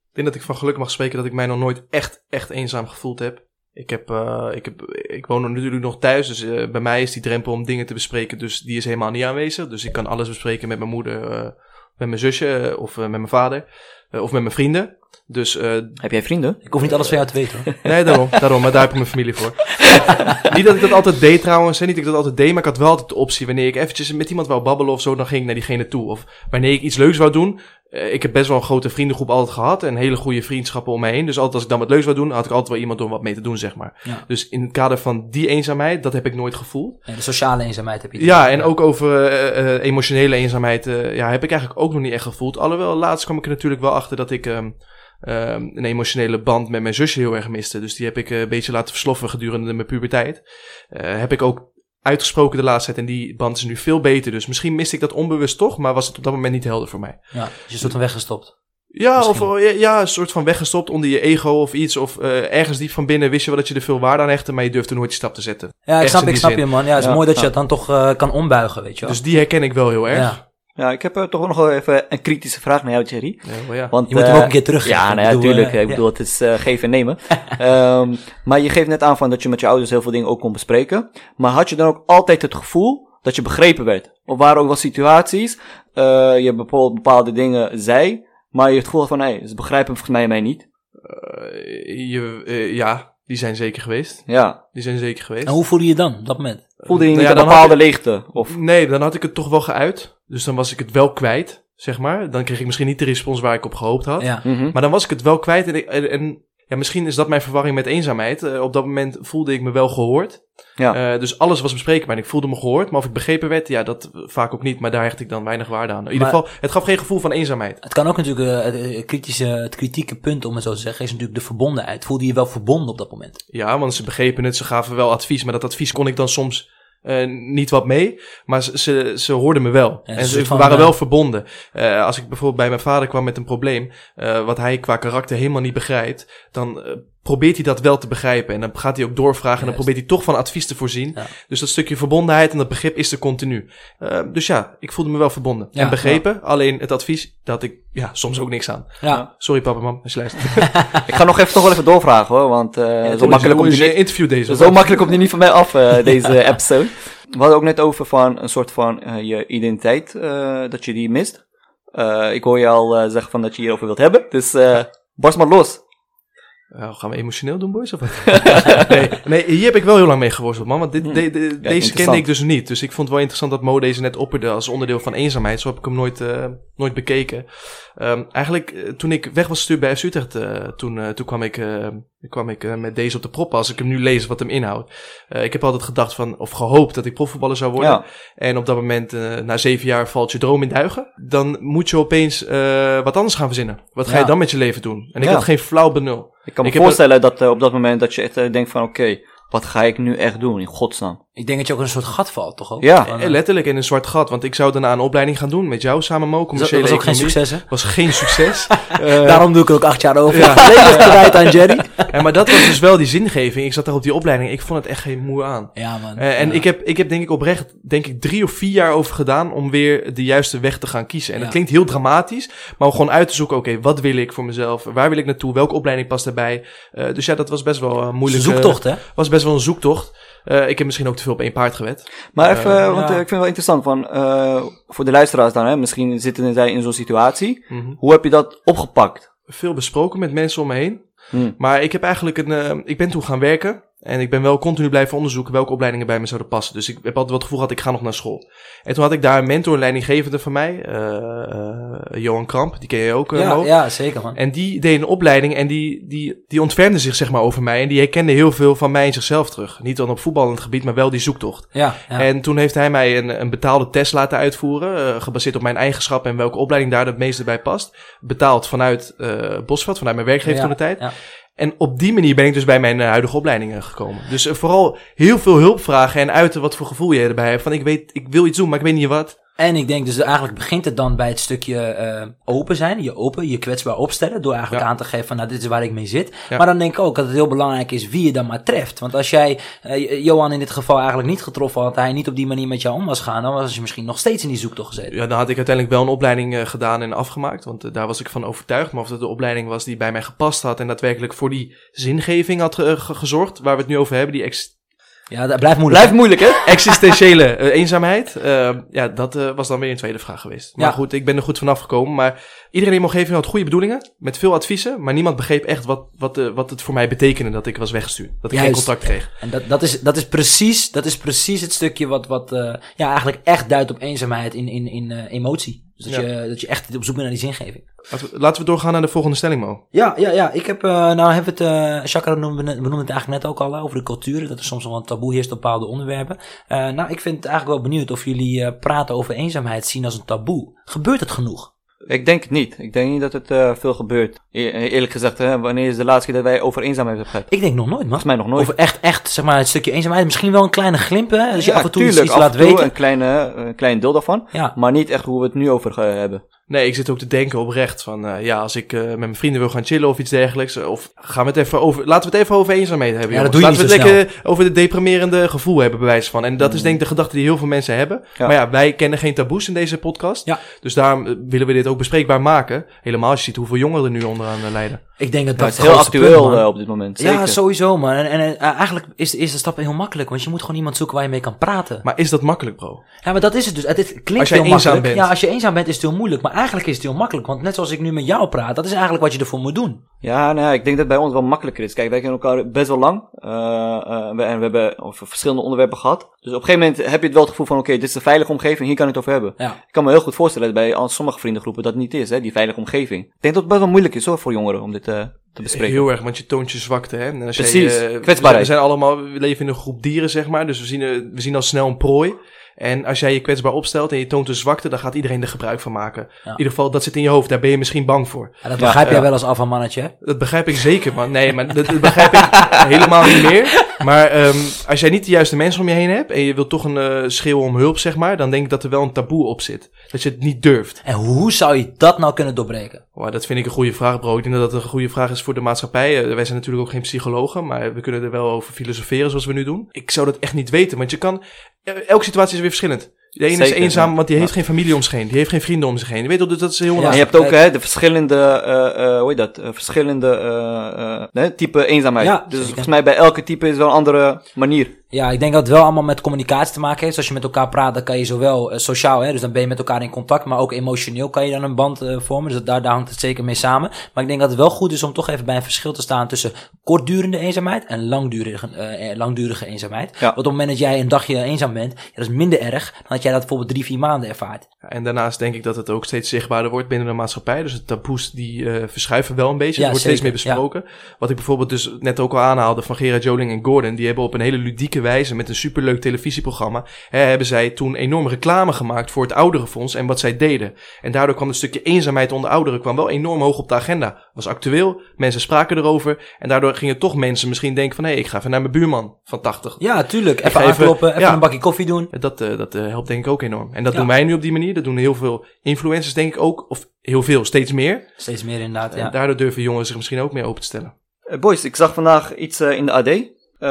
Ik denk dat ik van geluk mag spreken dat ik mij nog nooit echt, echt eenzaam gevoeld heb. Ik, heb, eh, ik, heb, ik woon er natuurlijk nog thuis, dus eh, bij mij is die drempel om dingen te bespreken, dus die is helemaal niet aanwezig. Dus ik kan alles bespreken met mijn moeder, eh, met mijn zusje of eh, met mijn vader of met mijn vrienden. Dus eh, Heb jij vrienden? Ik hoef niet alles van jou te weten hoor. (laughs) Nee, daarom, daarom, maar daar heb ik mijn familie voor. (laughs) niet dat ik dat altijd deed trouwens, hè, niet dat ik dat altijd deed, maar ik had wel altijd de optie wanneer ik eventjes met iemand wou babbelen of zo, dan ging ik naar diegene toe. Of wanneer ik iets leuks wou doen, ik heb best wel een grote vriendengroep altijd gehad en hele goede vriendschappen om me heen. Dus altijd als ik dan wat leuks wou doen, had ik altijd wel iemand om wat mee te doen, zeg maar. Ja. Dus in het kader van die eenzaamheid, dat heb ik nooit gevoeld. Ja, de sociale eenzaamheid heb je. Ja, en ook over eh, eh, emotionele eenzaamheid eh, ja, heb ik eigenlijk ook nog niet echt gevoeld. Alhoewel, laatst kwam ik er natuurlijk wel achter dat ik ehm, ehm, een emotionele band met mijn zusje heel erg miste. Dus die heb ik eh, een beetje laten versloffen gedurende mijn puberteit. Eh, heb ik ook uitgesproken de laatste tijd en die band is nu veel beter. Dus misschien miste ik dat onbewust toch, maar was het op dat moment niet helder voor mij. Ja, dus je soort van weggestopt. Ja, of Misschien. eh, ja, een soort van weggestopt onder je ego of iets. Of eh, ergens diep van binnen wist je wel dat je er veel waarde aan hechtte, maar je durfde nooit die stap te zetten. Ja, ik Echt snap, ik snap zin. je man. Ja, het is Ja, mooi dat je het dan toch eh, kan ombuigen, weet je wel. Dus die herken ik wel heel erg. Ja. Ik heb eh, toch nog wel even een kritische vraag naar jou, Thierry. Ja, wel ja. Want, Je moet hem eh, ook een keer teruggeven. Ja, Ik nou ja, eh, ik bedoel, het is geven en nemen. (laughs) Ehm, maar je geeft net aan van dat je met je ouders heel veel dingen ook kon bespreken. Maar had je dan ook altijd het gevoel dat je begrepen werd? Of waren er ook wel situaties, eh, je bijvoorbeeld bepaalde dingen zei, maar je het gevoel had van, hé, ze begrijpen volgens mij mij niet. Eh, je, ja, die zijn zeker geweest. Ja. Die zijn zeker geweest. En hoe voelde je je dan op dat moment? Voelde je Nou niet ja, een bepaalde leegte? Of, Nee, dan had ik het toch wel geuit. Dus dan was ik het wel kwijt, zeg maar. Dan kreeg ik misschien niet de respons waar ik op gehoopt had. Ja. Mhm. Maar dan was ik het wel kwijt. En, ik- en, en ja, misschien is dat mijn verwarring met eenzaamheid. Eh, op dat moment voelde ik me wel gehoord. Ja. Eh, dus alles was bespreekbaar en ik voelde me gehoord. Maar of ik begrepen werd, ja, dat eh, vaak ook niet. Maar daar hecht ik dan weinig waarde aan. In ieder geval, het gaf geen gevoel van eenzaamheid. Het kan ook natuurlijk, het, eh, kritische, het kritieke punt, om het zo te zeggen, is natuurlijk de verbondenheid. Voelde je je wel verbonden op dat moment? Ja, want ze begrepen het, ze gaven wel advies. Maar dat advies kon ik dan soms eh, niet wat mee. Maar ze, ze, ze hoorden me wel. en ze van, waren eh, wel verbonden. Eh, als ik bijvoorbeeld bij mijn vader kwam met een probleem, wat hij qua karakter helemaal niet begrijpt, dan probeert hij dat wel te begrijpen. En dan gaat hij ook doorvragen en dan probeert hij toch van advies te voorzien. Ja. Dus dat stukje verbondenheid en dat begrip is er continu. Eh, dus ja, ik voelde me wel verbonden. Ja, en begrepen. Alleen het advies, dat ik ja, soms ook niks aan. Ja. Sorry papa, mam, als je luistert. Ik ga nog even toch wel even doorvragen hoor, want eh, zo makkelijk komt je die niet, interview deze. zo makkelijk komt die niet van mij af, eh, (laughs) deze episode. We hadden ook net over van een soort van eh, je identiteit, eh, dat je die mist. Eh, ik hoor je al eh, zeggen van dat je hierover wilt hebben, dus eh barst maar los. Nou, gaan we emotioneel doen, boys? Of wat? (laughs) nee, nee, hier heb ik wel heel lang mee geworsteld, man. Want dit, de- de- deze kende ik dus niet. Dus ik vond het wel interessant dat Mo deze net opperde als onderdeel van eenzaamheid. Zo heb ik hem nooit, eh, nooit bekeken. Ehm, eigenlijk, eh, toen ik weg was gestuurd bij FC Utrecht, eh, toen, eh, toen kwam ik, eh, kwam ik eh, met deze op de prop. Als ik hem nu lees wat hem inhoudt. Eh, ik heb altijd gedacht van, of gehoopt dat ik profvoetballer zou worden. Ja. En op dat moment, eh, na zeven jaar, valt je droom in duigen. Dan moet je opeens wat anders gaan verzinnen. Wat ga je dan met je leven doen? En ik Ja. had geen flauw benul. Ik kan me Ik heb voorstellen dat op dat moment dat je echt denkt van oké, wat ga ik nu echt doen in godsnaam? Ik denk dat je ook in een soort gat valt, toch ook? Ja. Van, Eh, eh, Letterlijk in een zwart gat. Want ik zou daarna een opleiding gaan doen met jou samen, Mo. dat Commerciële was ook geen succes, hè? Was geen succes. (laughs) Eh, Daarom doe ik er ook acht jaar over. Ja. (laughs) Kwijt aan Jerry. (laughs) en maar dat was dus wel die zingeving. Ik zat daar op die opleiding. Ik vond het echt geen moe aan. Ja, man. En Ja. ik, heb, ik heb denk ik oprecht denk ik drie of vier jaar over gedaan om weer de juiste weg te gaan kiezen. En Ja. dat klinkt heel dramatisch, maar om gewoon uit te zoeken, oké, wat wil ik voor mezelf? Waar wil ik naartoe? Welke opleiding past daarbij? Eh, dus ja, dat was best wel een moeilijk. Zoektocht, hè? was best wel een zoektocht. Eh, ik heb misschien ook te veel op één paard gewet. Maar even, Eh, want ja. eh, ik vind het wel interessant van, eh, voor de luisteraars dan, hè, misschien zitten zij in zo'n situatie. Mhm. Hoe heb je dat opgepakt? Veel besproken met mensen om me heen. Hm. Maar ik heb eigenlijk een. eh, ik ben toen gaan werken. En ik ben wel continu blijven onderzoeken welke opleidingen bij me zouden passen. Dus ik heb altijd wel het gevoel gehad, ik ga nog naar school. En toen had ik daar een mentor, een leidinggevende van mij, eh, eh, Johan Kramp, die ken je ook, eh, Ja, ja, zeker, man. En die deed een opleiding en die, die, die ontfermde zich zeg maar over mij. En die herkende heel veel van mij in zichzelf terug. Niet dan op voetballend gebied, maar wel die zoektocht. Ja, ja. En toen heeft hij mij een, een betaalde test laten uitvoeren. gebaseerd op mijn eigenschappen en welke opleiding daar het meeste bij past. Betaald vanuit Bosveld, vanuit mijn werkgever Ja, toen de tijd. En op die manier ben ik dus bij mijn eh, huidige opleidingen gekomen. Dus eh, vooral heel veel hulp vragen en uiten wat voor gevoel je erbij hebt. Van ik weet, ik wil iets doen, maar ik weet niet wat. En ik denk dus eigenlijk begint het dan bij het stukje eh, open zijn. Je open, je kwetsbaar opstellen. Door eigenlijk Ja. aan te geven van nou dit is waar ik mee zit. Ja. Maar dan denk ik ook dat het heel belangrijk is wie je dan maar treft. Want als jij eh, Johan in dit geval eigenlijk niet getroffen had. Hij niet op die manier met jou om was gaan. Dan was je misschien nog steeds in die zoektocht gezeten. Ja, dan had ik uiteindelijk wel een opleiding eh, gedaan en afgemaakt. Want daar was ik van overtuigd. Maar of dat de opleiding was die bij mij gepast had. En daadwerkelijk voor die zingeving had ge- ge- gezorgd. Waar we het nu over hebben. Die ex- Ja, dat blijft moeilijk. Blijft moeilijk, hè? (laughs) existentiële eh, eenzaamheid. Eh, ja, dat eh, was dan weer een tweede vraag geweest. Maar Ja. goed, ik ben er goed vanaf gekomen. Maar iedereen in mijn omgeving had goede bedoelingen. Met veel adviezen. Maar niemand begreep echt wat, wat, eh, wat het voor mij betekende dat ik was weggestuurd. Dat ik geen contact kreeg. En dat, dat, is, dat, is precies, dat is precies het stukje wat, wat ja, eigenlijk echt duidt op eenzaamheid in, in, in emotie. Dus dat, Ja. je, dat je echt op zoek bent naar die zingeving. Laten we, laten we doorgaan naar de volgende stelling, Mo. Ja, ja, ja. Ik heb, eh, nou hebben we het, eh Chakra noemde, benoemde het eigenlijk net ook al, over de culturen. Dat er soms wel een taboe heerst op bepaalde onderwerpen. Eh, nou, ik vind het eigenlijk wel benieuwd of jullie praten over eenzaamheid zien als een taboe. Gebeurt het genoeg? Ik denk het niet. Ik denk niet dat het eh, veel gebeurt. E- eerlijk gezegd, hè, wanneer is de laatste keer dat wij over eenzaamheid hebben gehad? Ik denk nog nooit, man. Volgens mij nog nooit. Over echt, echt, zeg maar, het stukje eenzaamheid. Misschien wel een kleine glimp, hè. Als je Ja, af en toe iets, tuurlijk, iets af laat weten. Een, kleine, een klein deel daarvan. Ja. Maar niet echt hoe we het nu over hebben. Nee, ik zit ook te denken oprecht van, eh, ja, als ik eh, met mijn vrienden wil gaan chillen of iets dergelijks, eh, of gaan we het even over, laten we het even over eenzaamheid hebben. Ja, dat jongens. doe je laten niet we het lekker over het deprimerende gevoel hebben, bij wijze van. En dat is denk ik de gedachte die heel veel mensen hebben. Ja. Maar ja, wij kennen geen taboes in deze podcast. Ja. Dus daarom willen we dit ook bespreekbaar maken. Helemaal als je ziet hoeveel jongeren er nu onderaan eh, lijden. Ik denk dat Ja, dat is heel actueel punt, op dit moment. Ja, sowieso, man. En, en eigenlijk is de eerste stap heel makkelijk, want je moet gewoon iemand zoeken waar je mee kan praten. Maar is dat makkelijk, bro? Ja, maar dat is het dus. Het, het klinkt Als heel eenzaam makkelijk. bent. Ja, als je eenzaam bent is het heel moeilijk, maar eigenlijk is het heel makkelijk, want net zoals ik nu met jou praat, dat is eigenlijk wat je ervoor moet doen. Ja, nou ja, ik denk dat het bij ons wel makkelijker is. Kijk, wij kennen elkaar best wel lang. eh, eh, we- en we hebben over verschillende onderwerpen gehad. Dus op een gegeven moment heb je het wel het gevoel van, oké, dit is een veilige omgeving, hier kan ik het over hebben. Ja. Ik kan me heel goed voorstellen dat bij al sommige vriendengroepen dat niet is, hè, die veilige omgeving. Ik denk dat het best wel moeilijk is hoor, voor jongeren om dit eh, te bespreken. Heel erg, want je toont je zwakte, hè? En als Precies, jij, eh, kwetsbaarheid. We zijn allemaal, we leven in een groep dieren, zeg maar. Dus we zien, we zien al snel een prooi. En als jij je kwetsbaar opstelt en je toont een zwakte, dan gaat iedereen er gebruik van maken. In ieder geval, dat zit in je hoofd. Daar ben je misschien bang voor. En dat begrijp jij wel als alfamannetje, hè? Dat begrijp ik zeker, man. Nee, maar dat, dat begrijp ik (laughs) helemaal niet meer. Maar ehm, als jij niet de juiste mensen om je heen hebt en je wilt toch een eh schreeuw om hulp, zeg maar, dan denk ik dat er wel een taboe op zit. Dat je het niet durft. En hoe zou je dat nou kunnen doorbreken? Wow, dat vind ik een goede vraag, bro. Ik denk dat dat een goede vraag is voor de maatschappij. Eh, wij zijn natuurlijk ook geen psychologen, maar we kunnen er wel over filosoferen zoals we nu doen. Ik zou dat echt niet weten, want je kan... eh, Elke situatie is weer verschillend. De ene is eenzaam, ja. want die heeft geen familie om zich heen. Die heeft geen vrienden om zich heen. Je weet wel, dus dat is heel Ja. En je hebt ook hè, de verschillende, eh, eh, hoe heet dat, eh, verschillende eh, eh, type eenzaamheid. Ja, dus volgens mij bij elke type is wel een andere manier. Ja, ik denk dat het wel allemaal met communicatie te maken heeft. Als je met elkaar praat, dan kan je zowel eh, sociaal, hè, dus dan ben je met elkaar in contact, maar ook emotioneel kan je dan een band eh, vormen. Dus dat, daar, daar hangt het zeker mee samen. Maar ik denk dat het wel goed is om toch even bij een verschil te staan tussen kortdurende eenzaamheid en langdurige, eh, langdurige eenzaamheid. Ja. Want op het moment dat jij een dagje eenzaam bent, ja, dat is minder erg dan dat jij dat bijvoorbeeld drie, vier maanden ervaart. En daarnaast denk ik dat het ook steeds zichtbaarder wordt binnen de maatschappij. Dus de taboes die verschuiven wel een beetje. Ja, er wordt steeds meer besproken. Wat ik bijvoorbeeld dus net ook al aanhaalde van Gerard Joling en Gordon. Die hebben op een hele ludieke wijze met een superleuk televisieprogramma. Hè, hebben zij toen enorm reclame gemaakt voor het ouderenfonds en wat zij deden. En daardoor kwam een stukje eenzaamheid onder ouderen kwam wel enorm hoog op de agenda. Was actueel, mensen spraken erover. En daardoor gingen toch mensen misschien denken van... hé, ik ga even naar mijn buurman van 80. Ja, tuurlijk. Even aankloppen, even ja. een bakje koffie doen. Dat, eh, dat eh, helpt denk ik ook enorm. En dat Ja. doen wij nu op die manier. Dat doen heel veel influencers denk ik ook. Of heel veel, steeds meer. Steeds meer inderdaad, En ja. daardoor durven jongeren zich misschien ook meer open te stellen. Eh, boys, ik zag vandaag iets in de AD. Eh,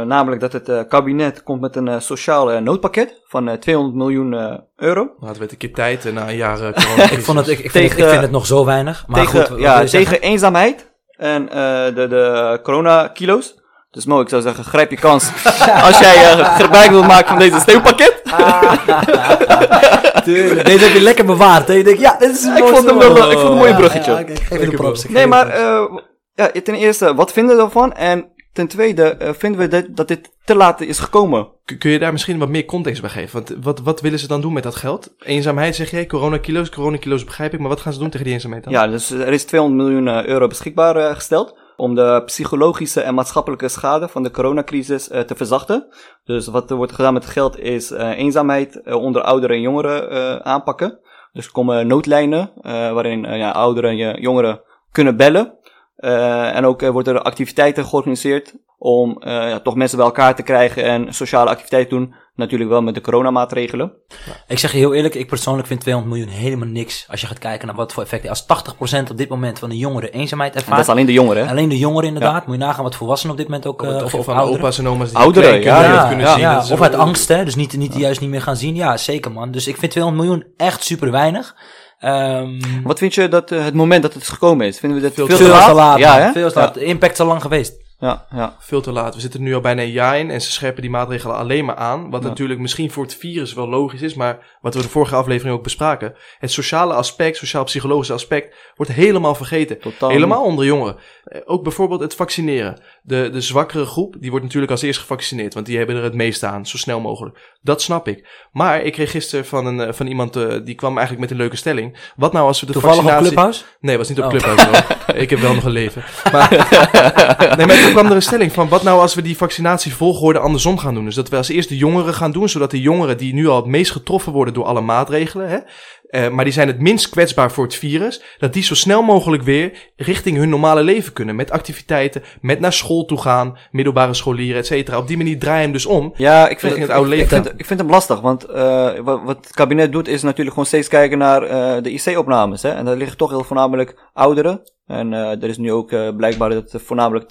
namelijk dat het eh, kabinet komt met een eh, sociaal noodpakket van eh, 200 miljoen euro. Hadden we het een keer tijd en na een jaar (laughs) corona. Ik, vond het, ik, ik, vind het, ik Tegen- vind het nog zo weinig. Maar tegen, goed, ja, tegen eenzaamheid en eh, de, de corona-kilo's. Dus Mo, ik zou zeggen, grijp je kans (laughs) als jij gebruik wilt maken van deze steunpakket. (laughs) Tuurlijk. Deze heb je lekker bewaard. Hè? Je denkt, ja, dit is een Ik mooi vond hem wel, ik vond hem een mooi bruggetje. Ja, ja, ik geef de props. Nee, maar eh, ja, ten eerste, wat vinden we ervan? En ten tweede, eh, vinden we dat, dat dit te laat is gekomen? Kun- je daar misschien wat meer context bij geven? Want wat, wat willen ze dan doen met dat geld? Eenzaamheid zeg jij, coronakilo's. Coronakilo's begrijp ik, maar wat gaan ze doen tegen die eenzaamheid dan? Ja, dus er is 200 miljoen eh, euro beschikbaar eh, gesteld om de psychologische en maatschappelijke schade van de coronacrisis eh, te verzachten. Dus wat er wordt gedaan met het geld is eh, eenzaamheid eh, onder ouderen en jongeren eh, aanpakken. Dus er komen noodlijnen eh, waarin eh, ja, ouderen en jongeren kunnen bellen. Eh, en ook eh, worden er activiteiten georganiseerd om eh, ja, toch mensen bij elkaar te krijgen en sociale activiteiten doen. Natuurlijk wel met de coronamaatregelen. Ik zeg je heel eerlijk, ik persoonlijk vind 200 miljoen helemaal niks. Als je gaat kijken naar wat voor effecten. Als 80% op dit moment van de jongeren eenzaamheid En dat ervaart. is alleen de jongeren. hè? Alleen de jongeren inderdaad. Moet je nagaan wat volwassenen op dit moment ook... Eh, of, of ouderen. opa's en oma's die Ouderen, ja, Ja, kunnen ja, zien? ja, of uit angst, hè. Dus niet, niet juist niet meer gaan zien. Ja, zeker man. Dus ik vind 200 miljoen echt super weinig. Ehm Wat vind je dat eh, het moment dat het gekomen is? Vinden we dat Veel veel, te veel te te laat? laat. Ja, hè? Veel te laat. De impact is al lang geweest. Ja, ja. Veel te laat. We zitten nu al bijna een jaar in en ze scherpen die maatregelen alleen maar aan. Wat Ja. natuurlijk misschien voor het virus wel logisch is, maar wat we de vorige aflevering ook bespraken. Het sociale aspect, sociaal-psychologische aspect, wordt helemaal vergeten. Totaal Helemaal onder jongeren. Eh, Ook bijvoorbeeld het vaccineren. De, de zwakkere groep, die wordt natuurlijk als eerst gevaccineerd, want die hebben er het meest aan, zo snel mogelijk. Dat snap ik. Maar ik kreeg gisteren van, een, eh, van iemand, eh, die kwam eigenlijk met een leuke stelling. Wat nou als we de Toevallig op vaccinatie... Clubhouse? Nee, was niet op Oh. Clubhouse hoor. (laughs) ik heb wel nog een leven. (laughs) Maar, (laughs) nee, maar toen kwam er een stelling van, wat nou als we die vaccinatievolgorde andersom gaan doen? Dus dat we als eerst de jongeren gaan doen, zodat de jongeren die nu al het meest getroffen worden door alle maatregelen, hè, eh, maar die zijn het minst kwetsbaar voor het virus, dat die zo snel mogelijk weer richting hun normale leven kunnen. Met activiteiten, met naar school toe gaan, middelbare scholieren, et cetera. Op die manier draai je hem dus om. Ja, ik vind, het oude ik, leven. vind, ik vind hem lastig, want eh, wat, wat het kabinet doet is natuurlijk gewoon steeds kijken naar eh, de IC-opnames. Hè? En daar liggen toch heel voornamelijk ouderen. En eh, er is nu ook eh, blijkbaar dat het voornamelijk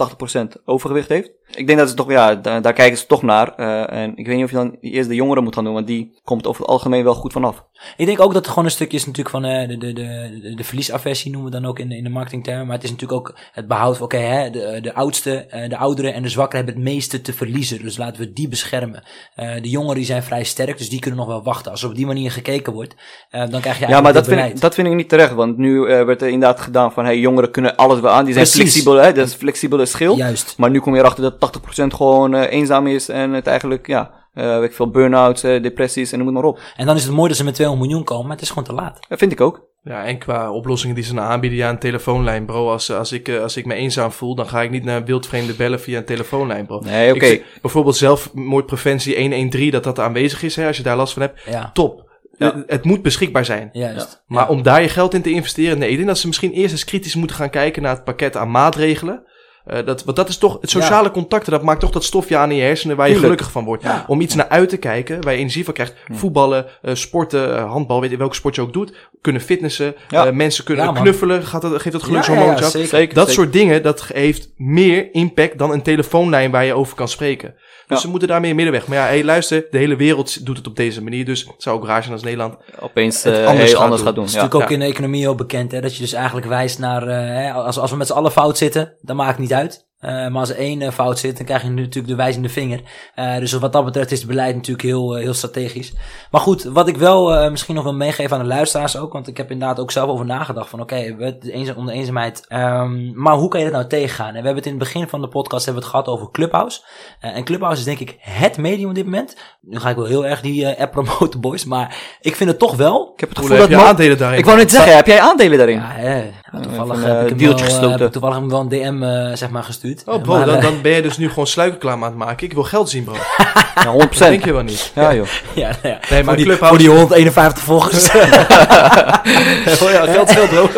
80% overgewicht heeft. Ik denk dat ze toch, ja, da- daar kijken ze toch naar. Eh, en ik weet niet of je dan eerst de jongeren moet gaan doen, want die komt over het algemeen wel goed vanaf. Ik denk ook dat het gewoon stukje is natuurlijk van eh, de, de, de, de, verliesaversie noemen we dan ook in de, in de marketingtermen. Maar het is natuurlijk ook het behoud van, oké, hè, de, de oudste, eh, de ouderen en de zwakkeren hebben het meeste te verliezen. Dus laten we die beschermen. Eh, de jongeren die zijn vrij sterk, dus die kunnen nog wel wachten. Als er op die manier gekeken wordt, dan krijg je Ja, maar eigenlijk dat vind, ik, dat vind ik niet terecht, want nu werd er inderdaad gedaan van, hey, jongeren kunnen alles wel aan. Die zijn Precies. flexibel, hè, dat is flexibele schil. Juist. Maar nu kom je erachter dat 80% gewoon eenzaam is en het eigenlijk, ja, eh, weet ik veel, burn-outs, eh, depressies en noem het maar op. En dan is het mooi dat ze met 200 miljoen komen, maar het is gewoon te laat. Dat vind ik ook. Ja, en qua oplossingen die ze dan aanbieden, ja, een telefoonlijn, bro. Als, als, ik, eh, als ik me eenzaam voel, dan ga ik niet naar wildvreemden bellen via een telefoonlijn, bro. Nee, oké. Vind Bijvoorbeeld zelfmoordpreventie 113, dat dat aanwezig is, hè, als je daar last van hebt. Ja, Top. Ja. Het moet beschikbaar zijn. juist. Maar Ja. om daar je geld in te investeren, nee, ik denk dat ze misschien eerst eens kritisch moeten gaan kijken naar het pakket aan maatregelen. Eh, dat, want dat is toch, het sociale contacten, dat maakt toch dat stofje aan in je hersenen waar je Tuurlijk. gelukkig van wordt. Ja. Om iets naar uit te kijken, waar je energie van krijgt. Voetballen, eh, sporten, eh, handbal, weet je welke sport je ook doet. Kunnen fitnessen, Ja. eh, mensen kunnen knuffelen, gaat dat, geeft dat Ja, gelukshormoontje ja, af. zeker. Zeker. Dat zeker. soort dingen, dat heeft meer impact dan een telefoonlijn waar je over kan spreken. Dus Ja. ze moeten daar meer middenweg. Maar ja, hey, luister, de hele wereld doet het op deze manier. Dus het zou ook raar zijn als Nederland Opeens Het eh, anders heel gaat anders doen. gaat doen. Het is Ja. natuurlijk ook Ja. in de economie ook bekend, hè, dat je dus eigenlijk wijst naar, hè, als, als we met z'n allen fout zitten, dan maakt het niet uit. Out. Eh, maar als er één eh, fout zit, dan krijg je natuurlijk de wijzende vinger. Eh, dus wat dat betreft is het beleid natuurlijk heel, heel strategisch. Maar goed, wat ik wel eh, misschien nog wil meegeven aan de luisteraars ook, want ik heb inderdaad ook zelf over nagedacht van oké, we de eenza- om de eenzaamheid. ehm, maar hoe kan je dat nou tegengaan? En we hebben het in het begin van de podcast hebben we het gehad over Clubhouse. Eh, en Clubhouse is denk ik het medium op dit moment. Nu ga ik wel heel erg die app promoten, (laughs) boys. Maar ik vind het toch wel Ik heb het gevoel heb dat je Mo- aandelen daarin? Ik wou net zeggen, heb jij aandelen daarin? Ja, toevallig heb ik hem deeltje wel, gesloten. heb ik toevallig hem wel een DM zeg maar gestuurd. Oh bro, maar, dan, eh, dan ben je dus nu gewoon sluikreclame aan het maken. Ik wil geld zien, bro. (laughs) Ja, 100%. Dat denk je wel niet. Ja, joh. ja, nou ja. Nee, maar voor, die, voor die 151 volgers. oh (laughs) ja, (laughs) geld veel bro.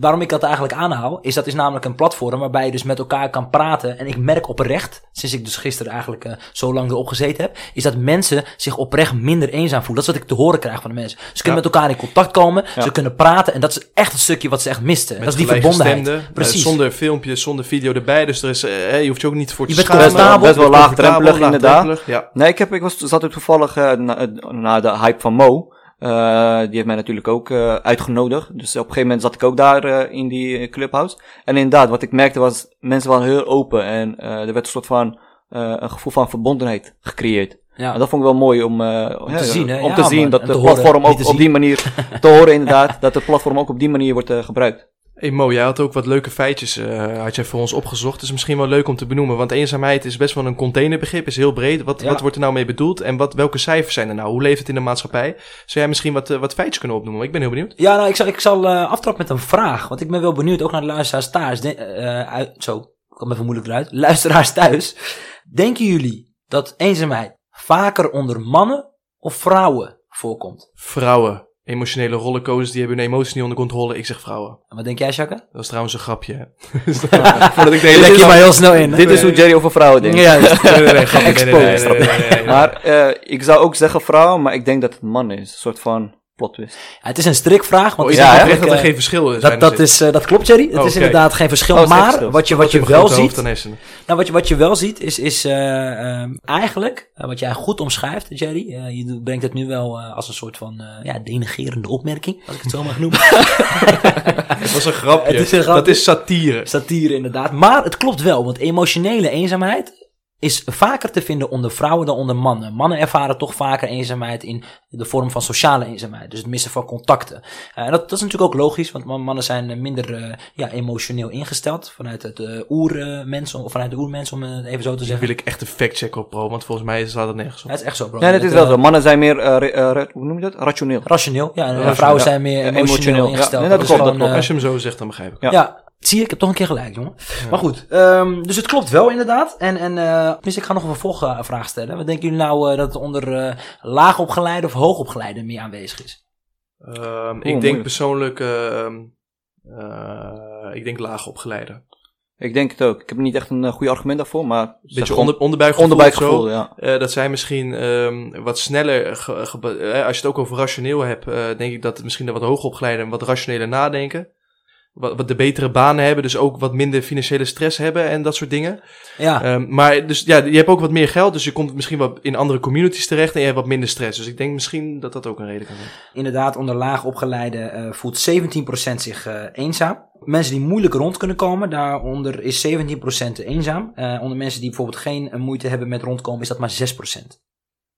Waarom ik dat eigenlijk aanhaal, is dat is namelijk een platform waarbij je dus met elkaar kan praten. En ik merk oprecht, sinds ik dus gisteren eigenlijk eh, zo lang erop gezeten heb, is dat mensen zich oprecht minder eenzaam voelen. Dat is wat ik te horen krijg van de mensen. Ze kunnen Ja. met elkaar in contact komen, Ja. ze kunnen praten. En dat is echt een stukje wat ze echt misten. Met dat is die verbondenheid. Precies. zonder filmpjes, zonder video erbij. Dus er is, eh, je hoeft je ook niet voor te Je bent schamen. Best wel laagdrempelig, inderdaad. Ja. Nee, ik, heb, ik was, zat er toevallig eh, na, na de hype van Mo. Eh, die heeft mij natuurlijk ook eh, uitgenodigd. Dus op een gegeven moment zat ik ook daar eh, in die eh, clubhouse. En inderdaad, wat ik merkte was, mensen waren heel open. En eh, er werd een soort van, eh, een gevoel van verbondenheid gecreëerd. Ja. En dat vond ik wel mooi om, eh, om te zien, hè? Om Ja, te zien dat horen, platform ook op die manier, te horen inderdaad, (laughs) dat de platform ook op die manier wordt eh, gebruikt. Hey Mo, jij had ook wat leuke feitjes eh, had jij voor ons opgezocht. is misschien wel leuk om te benoemen. Want eenzaamheid is best wel een containerbegrip. Is heel breed. Wat, Ja. wat wordt er nou mee bedoeld? En wat, welke cijfers zijn er nou? Hoe leeft het in de maatschappij? Zou jij misschien wat, eh, wat feitjes kunnen opnoemen? Ik ben heel benieuwd. Ja, nou, ik zal, ik zal aftrappen met een vraag. Want ik ben wel benieuwd, ook naar de luisteraars thuis. De, eh, uit, zo, kwam even moeilijk eruit. (laughs) Luisteraars thuis. Denken jullie dat eenzaamheid vaker onder mannen of vrouwen voorkomt? Vrouwen. Emotionele rollercoasters, die hebben hun emoties niet onder controle. Ik zeg vrouwen. En wat denk jij, Jacques? Dat is trouwens een grapje. hè. (laughs) Voordat ik de hele Lek je maar heel snel in. Dit is hoe Jerry over vrouwen denkt. Ja, (laughs) Nee, nee, nee, grapje. Nee, nee, nee, nee, nee, nee, nee. Maar eh, ik zou ook zeggen vrouwen, maar ik denk dat het man is. Een soort van plot twist. Ja, het is een strikvraag. Want Oh, is is oprecht dat er geen verschil is? eh, dat, dat, is, eh, dat klopt, Jerry. Het Oh, is inderdaad geen verschil. Oh, is maar verschil. wat je, wat je wel ziet. Nou, wat je, wat je wel ziet, is, is eh, ehm, eigenlijk, eh, wat jij goed omschrijft, Jerry. eh, je brengt het nu wel eh, als een soort van eh, ja, denigerende opmerking, als ik het zo mag noemen. (laughs) Het was een grapje. (laughs) Het is een grapje. Dat is satire. Satire inderdaad. Maar het klopt wel, want emotionele eenzaamheid is vaker te vinden onder vrouwen dan onder mannen. Mannen ervaren toch vaker eenzaamheid in de vorm van sociale eenzaamheid. Dus het missen van contacten. Eh, en dat, dat is natuurlijk ook logisch, want man- mannen zijn minder eh, ja, emotioneel ingesteld vanuit het eh, oermens, of vanuit de oermens, om het even zo te Daar zeggen. wil ik echt een fact-check op, bro. Want volgens mij staat het nergens op. Ja, het is echt zo, bro. Ja, dat is Het, wel zo. Mannen zijn meer, hoe noem je dat? Rationeel. Rationeel, ja. En Rationeel, vrouwen ja. zijn meer emotioneel, ingesteld. Nee, dat is klopt, dat klopt. Als je hem zo zegt, dan begrijp ik. Ja. Zie je, ik heb toch een keer gelijk, jongen. Maar goed, ehm, dus het klopt wel inderdaad. En, en eh, tenminste, ik ga nog een vervolgvraag stellen. Wat denken jullie nou eh, dat het onder eh laagopgeleide of hoogopgeleide meer aanwezig is? Ehm, ik denk moeilijk. persoonlijk, ehm, eh, ik denk laag opgeleide. Ik denk het ook. Ik heb niet echt een eh, goed argument daarvoor, maar... Beetje onder, onderbuikgevoel. onderbuikgevoel, of zo. ja. Eh, dat zij misschien ehm, wat sneller, ge- ge- eh, als je het ook over rationeel hebt, eh, denk ik dat misschien de wat hoogopgeleide en wat rationeler nadenken. Wat, wat de betere banen hebben, dus ook wat minder financiële stress hebben en dat soort dingen. Ja, Ehm, maar dus ja, je hebt ook wat meer geld, dus je komt misschien wat in andere communities terecht en je hebt wat minder stress. Dus ik denk misschien dat dat ook een reden kan zijn. inderdaad, onder laagopgeleide eh voelt 17% zich eh, eenzaam. Mensen die moeilijk rond kunnen komen, daaronder is 17% eenzaam. Eh, onder mensen die bijvoorbeeld geen moeite hebben met rondkomen, is dat maar 6%.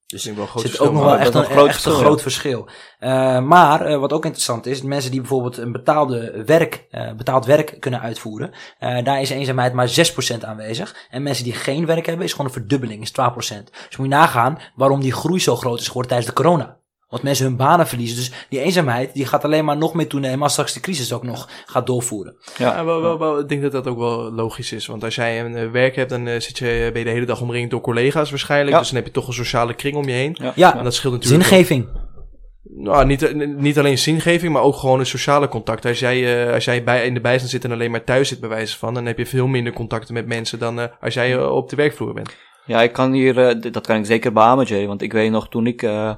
Dus Er zit ook nog verschil. wel echt een, groot echt een verschil, groot verschil. Eh, maar eh, wat ook interessant is, mensen die bijvoorbeeld een betaalde werk, eh, betaald werk kunnen uitvoeren, daar is eenzaamheid maar 6% aanwezig. En mensen die geen werk hebben, is gewoon een verdubbeling, is 12%. Dus moet je nagaan waarom die groei zo groot is geworden tijdens de corona. Want mensen hun banen verliezen. Dus die eenzaamheid die gaat alleen maar nog meer toenemen als straks de crisis ook nog gaat doorvoeren. Ja, wel, wel, wel, ik denk dat dat ook wel logisch is. Want als jij een eh, werk hebt, dan eh, zit je, ben je de hele dag omringd door collega's waarschijnlijk. Ja. Dus dan heb je toch een sociale kring om je heen. Ja. Ja, En dat scheelt natuurlijk. zingeving. Nou, niet, eh, niet alleen zingeving, maar ook gewoon een sociale contact. Als jij, eh, als jij bij, in de bijstand zit en alleen maar thuis zit, bij wijze van, dan heb je veel minder contacten met mensen dan eh, als jij eh, op de werkvloer bent. Ja, ik kan hier, eh, dat kan ik zeker beamen, Jay. Want ik weet nog, toen ik eh eh,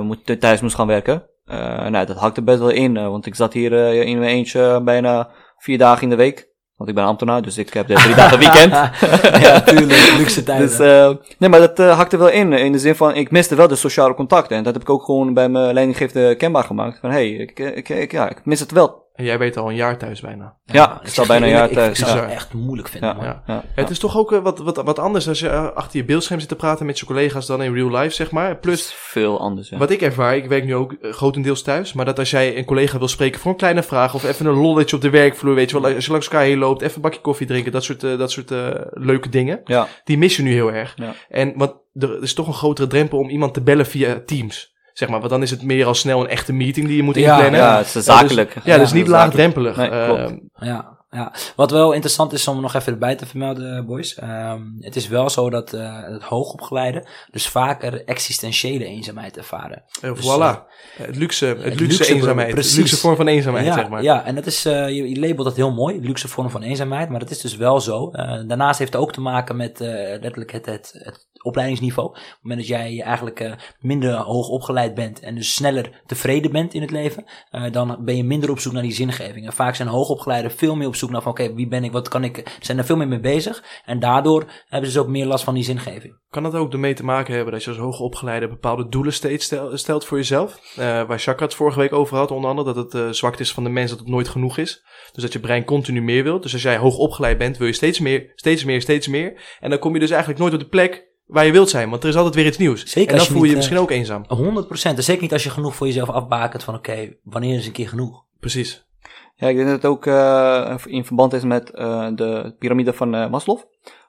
moet, thuis moest gaan werken, eh nou, dat hakte best wel in. eh, want ik zat hier eh, in mijn eentje bijna vier dagen in de week. Want ik ben ambtenaar, dus ik heb de drie dagen (laughs) weekend. (laughs) ja, tuurlijk. Luxe (laughs) tijden. Dus, eh, nee, maar dat eh, hakte wel in. In de zin van, ik miste wel de sociale contacten. En dat heb ik ook gewoon bij mijn leidinggevende kenbaar gemaakt. Van, hé, hey, ik, ik, ik, ja, ik mis het wel. En jij weet al een jaar thuis bijna. Ja, ik sta bijna een jaar thuis. Ik zou het echt moeilijk vinden, Ja, man. ja, ja. Het is toch ook eh, wat, wat, wat anders als je eh, achter je beeldscherm zit te praten met je collega's dan in real life, zeg maar. Plus, veel anders, ja. Wat ik ervaar, ik werk nu ook eh, grotendeels thuis, maar dat als jij een collega wil spreken voor een kleine vraag of even een lolletje op de werkvloer, weet je wel, als je langs elkaar heen loopt, even een bakje koffie drinken, dat soort, dat soort leuke dingen, Ja, die mis je nu heel erg. Ja. En want er is toch een grotere drempel om iemand te bellen via Teams. Zeg maar, want dan is het meer al snel een echte meeting die je moet Ja, inplannen. ja, het is zakelijk. Ja, dus niet dat laagdrempelig. Nee, Eh, klopt. Ja, ja, wat wel interessant is om nog even erbij te vermelden, boys. Ehm, het is wel zo dat eh, het hoogopgeleide dus vaker existentiële eenzaamheid ervaren. eh, Dus, voilà. het luxe, het, het luxe, luxe- eenzaamheid. precies. Luxe vorm van eenzaamheid, ja, zeg maar. ja, en dat is, je, je labelt dat heel mooi, luxe vorm van eenzaamheid, maar het is dus wel zo. Daarnaast heeft het ook te maken met letterlijk het, het, het opleidingsniveau. Op het moment dat jij eigenlijk eh, minder hoog opgeleid bent en dus sneller tevreden bent in het leven, eh, dan ben je minder op zoek naar die zingeving. En vaak zijn hoogopgeleiden veel meer op zoek naar van oké, wie ben ik, wat kan ik, zijn er veel meer mee bezig. En daardoor hebben ze dus ook meer last van die zingeving. Kan dat ook ermee te maken hebben dat je als hoogopgeleide bepaalde doelen steeds stel- stelt voor jezelf? Eh, waar Jacques het vorige week over had, onder andere, dat het eh zwakte is van de mens dat het nooit genoeg is. Dus dat je brein continu meer wil. Dus als jij hoogopgeleid bent, wil je steeds meer, steeds meer, steeds meer. En dan kom je dus eigenlijk nooit op de plek waar je wilt zijn, want er is altijd weer iets nieuws. Zeker en dan je voel je je misschien ook eenzaam. 100 procent. En zeker niet als je genoeg voor jezelf afbakent van oké, wanneer is een keer genoeg? Precies. Ja, ik denk dat het ook eh, in verband is met eh, de piramide van eh, Maslow.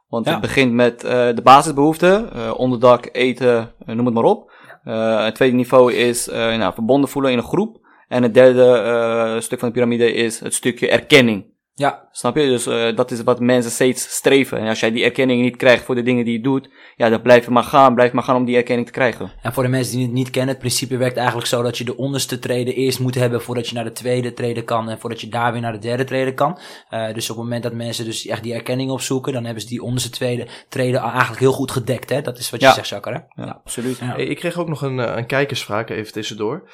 Want Ja. het begint met eh, de basisbehoeften, eh, onderdak, eten, eh, noem het maar op. Eh, het tweede niveau is eh, nou, verbonden voelen in een groep. En het derde eh, stuk van de piramide is het stukje erkenning. Ja, Snap je? Dus eh, dat is wat mensen steeds streven. En als jij die erkenning niet krijgt voor de dingen die je doet, ja, dan blijf je maar gaan, blijf maar gaan om die erkenning te krijgen. En voor de mensen die het niet kennen, het principe werkt eigenlijk zo dat je de onderste treden eerst moet hebben voordat je naar de tweede treden kan en voordat je daar weer naar de derde treden kan. Eh, dus op het moment dat mensen dus echt die erkenning opzoeken, dan hebben ze die onderste tweede treden eigenlijk heel goed gedekt. Hè? Dat is wat je Ja. zegt, Jacques. Hè? Ja, absoluut. Ja. Hey, Ik kreeg ook nog een, eh, een kijkersvraag even tussendoor.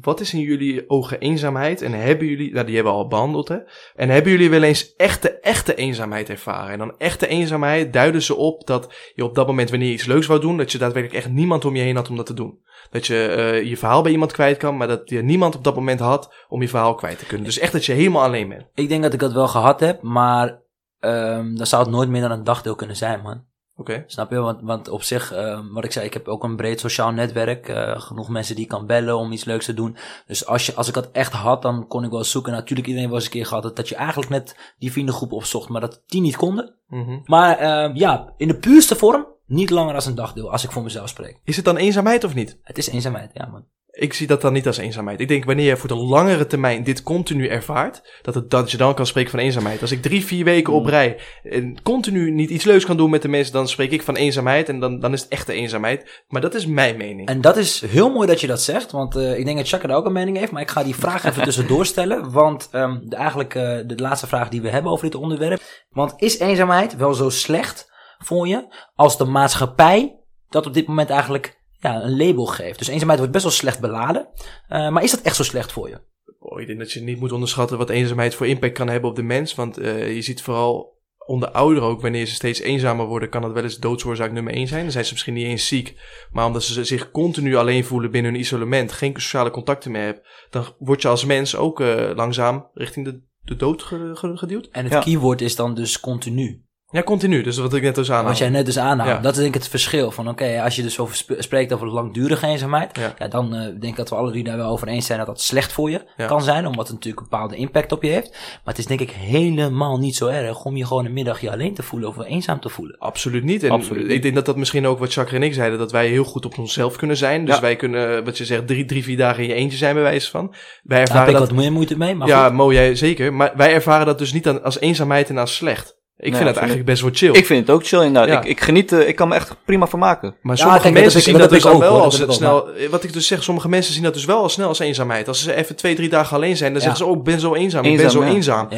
Wat is in jullie ogen eenzaamheid? En hebben jullie, nou die hebben we al behandeld hè. En hebben jullie wel eens echte, echte eenzaamheid ervaren? En dan echte eenzaamheid duiden ze op dat je op dat moment wanneer je iets leuks wou doen, dat je daadwerkelijk echt niemand om je heen had om dat te doen. Dat je eh, je verhaal bij iemand kwijt kan, maar dat je niemand op dat moment had om je verhaal kwijt te kunnen. Dus echt dat je helemaal alleen bent. Ik denk dat ik dat wel gehad heb, maar ehm dan zou het nooit meer dan een dagdeel kunnen zijn, man. Oké. Snap je? Want, want op zich, ehm, wat ik zei, ik heb ook een breed sociaal netwerk. eh, genoeg mensen die ik kan bellen om iets leuks te doen. Dus als, je, als ik dat echt had, dan kon ik wel zoeken. Natuurlijk, iedereen was een keer gehad dat, dat je eigenlijk net die vriendengroep opzocht, maar dat die niet konden. Mhm. Maar ehm, ja, in de puurste vorm, niet langer als een dagdeel, als ik voor mezelf spreek. Is het dan eenzaamheid of niet? Het is eenzaamheid, ja man. Ik zie dat dan niet als eenzaamheid. Ik denk wanneer je voor de langere termijn dit continu ervaart, dat, het, dat je dan kan spreken van eenzaamheid. Als ik drie, vier weken op rij en continu niet iets leuks kan doen met de mensen, dan spreek ik van eenzaamheid en dan, dan is het echte eenzaamheid. Maar dat is mijn mening. En dat is heel mooi dat je dat zegt, want eh, ik denk dat Chaka daar ook een mening heeft. Maar ik ga die vraag even (laughs) tussendoor stellen, want ehm, de, eigenlijk eh, de laatste vraag die we hebben over dit onderwerp. Want is eenzaamheid wel zo slecht voor je als de maatschappij dat op dit moment eigenlijk ja, een label geeft? Dus eenzaamheid wordt best wel slecht beladen, Eh, maar is dat echt zo slecht voor je? Oh, ik denk dat je niet moet onderschatten wat eenzaamheid voor impact kan hebben op de mens. Want eh, je ziet vooral onder ouderen ook, wanneer ze steeds eenzamer worden, kan dat wel eens doodsoorzaak nummer één zijn. Dan zijn ze misschien niet eens ziek, maar omdat ze zich continu alleen voelen binnen hun isolement, geen sociale contacten meer hebben, dan word je als mens ook eh, langzaam richting de, de dood ge- ge- geduwd. En het Ja. keyword is dan dus continu. Ja, continu. Dus wat ik net dus aan Wat jij net dus aanhaalt, Ja. dat is denk ik het verschil. Van oké, als je dus over sp- spreekt over langdurige eenzaamheid, Ja. ja. dan eh, denk ik dat we alle drie daar wel over eens zijn dat dat slecht voor je Ja. kan zijn, omdat het natuurlijk een bepaalde impact op je heeft. Maar het is denk ik helemaal niet zo erg om je gewoon een middag je alleen te voelen of eenzaam te voelen. Absoluut niet. En Absoluut ik denk dat dat misschien ook wat Chakra en ik zeiden, dat wij heel goed op onszelf kunnen zijn. Dus wij kunnen, wat je zegt, drie, drie, vier dagen in je eentje zijn bij wijze van. Wij Daar heb ervaren ik dat... wat meer moeite mee, maar ja, mooi, jij zeker. Maar wij ervaren dat dus niet aan- als eenzaamheid en als slecht. Ik vind absoluut. eigenlijk best wel chill. Ik vind het ook chill inderdaad. Ja. Ik, ik geniet, eh, ik kan me echt prima vermaken. Maar Ja, sommige mensen zien dat, dat dus ook, wel hoor. als snel. Wat ik dus zeg, sommige mensen zien dat dus wel al snel als eenzaamheid. Als ze even twee, drie dagen alleen zijn, dan Ja. zeggen ze: Oh, ik ben zo eenzaam. ik ben zo ja. eenzaam.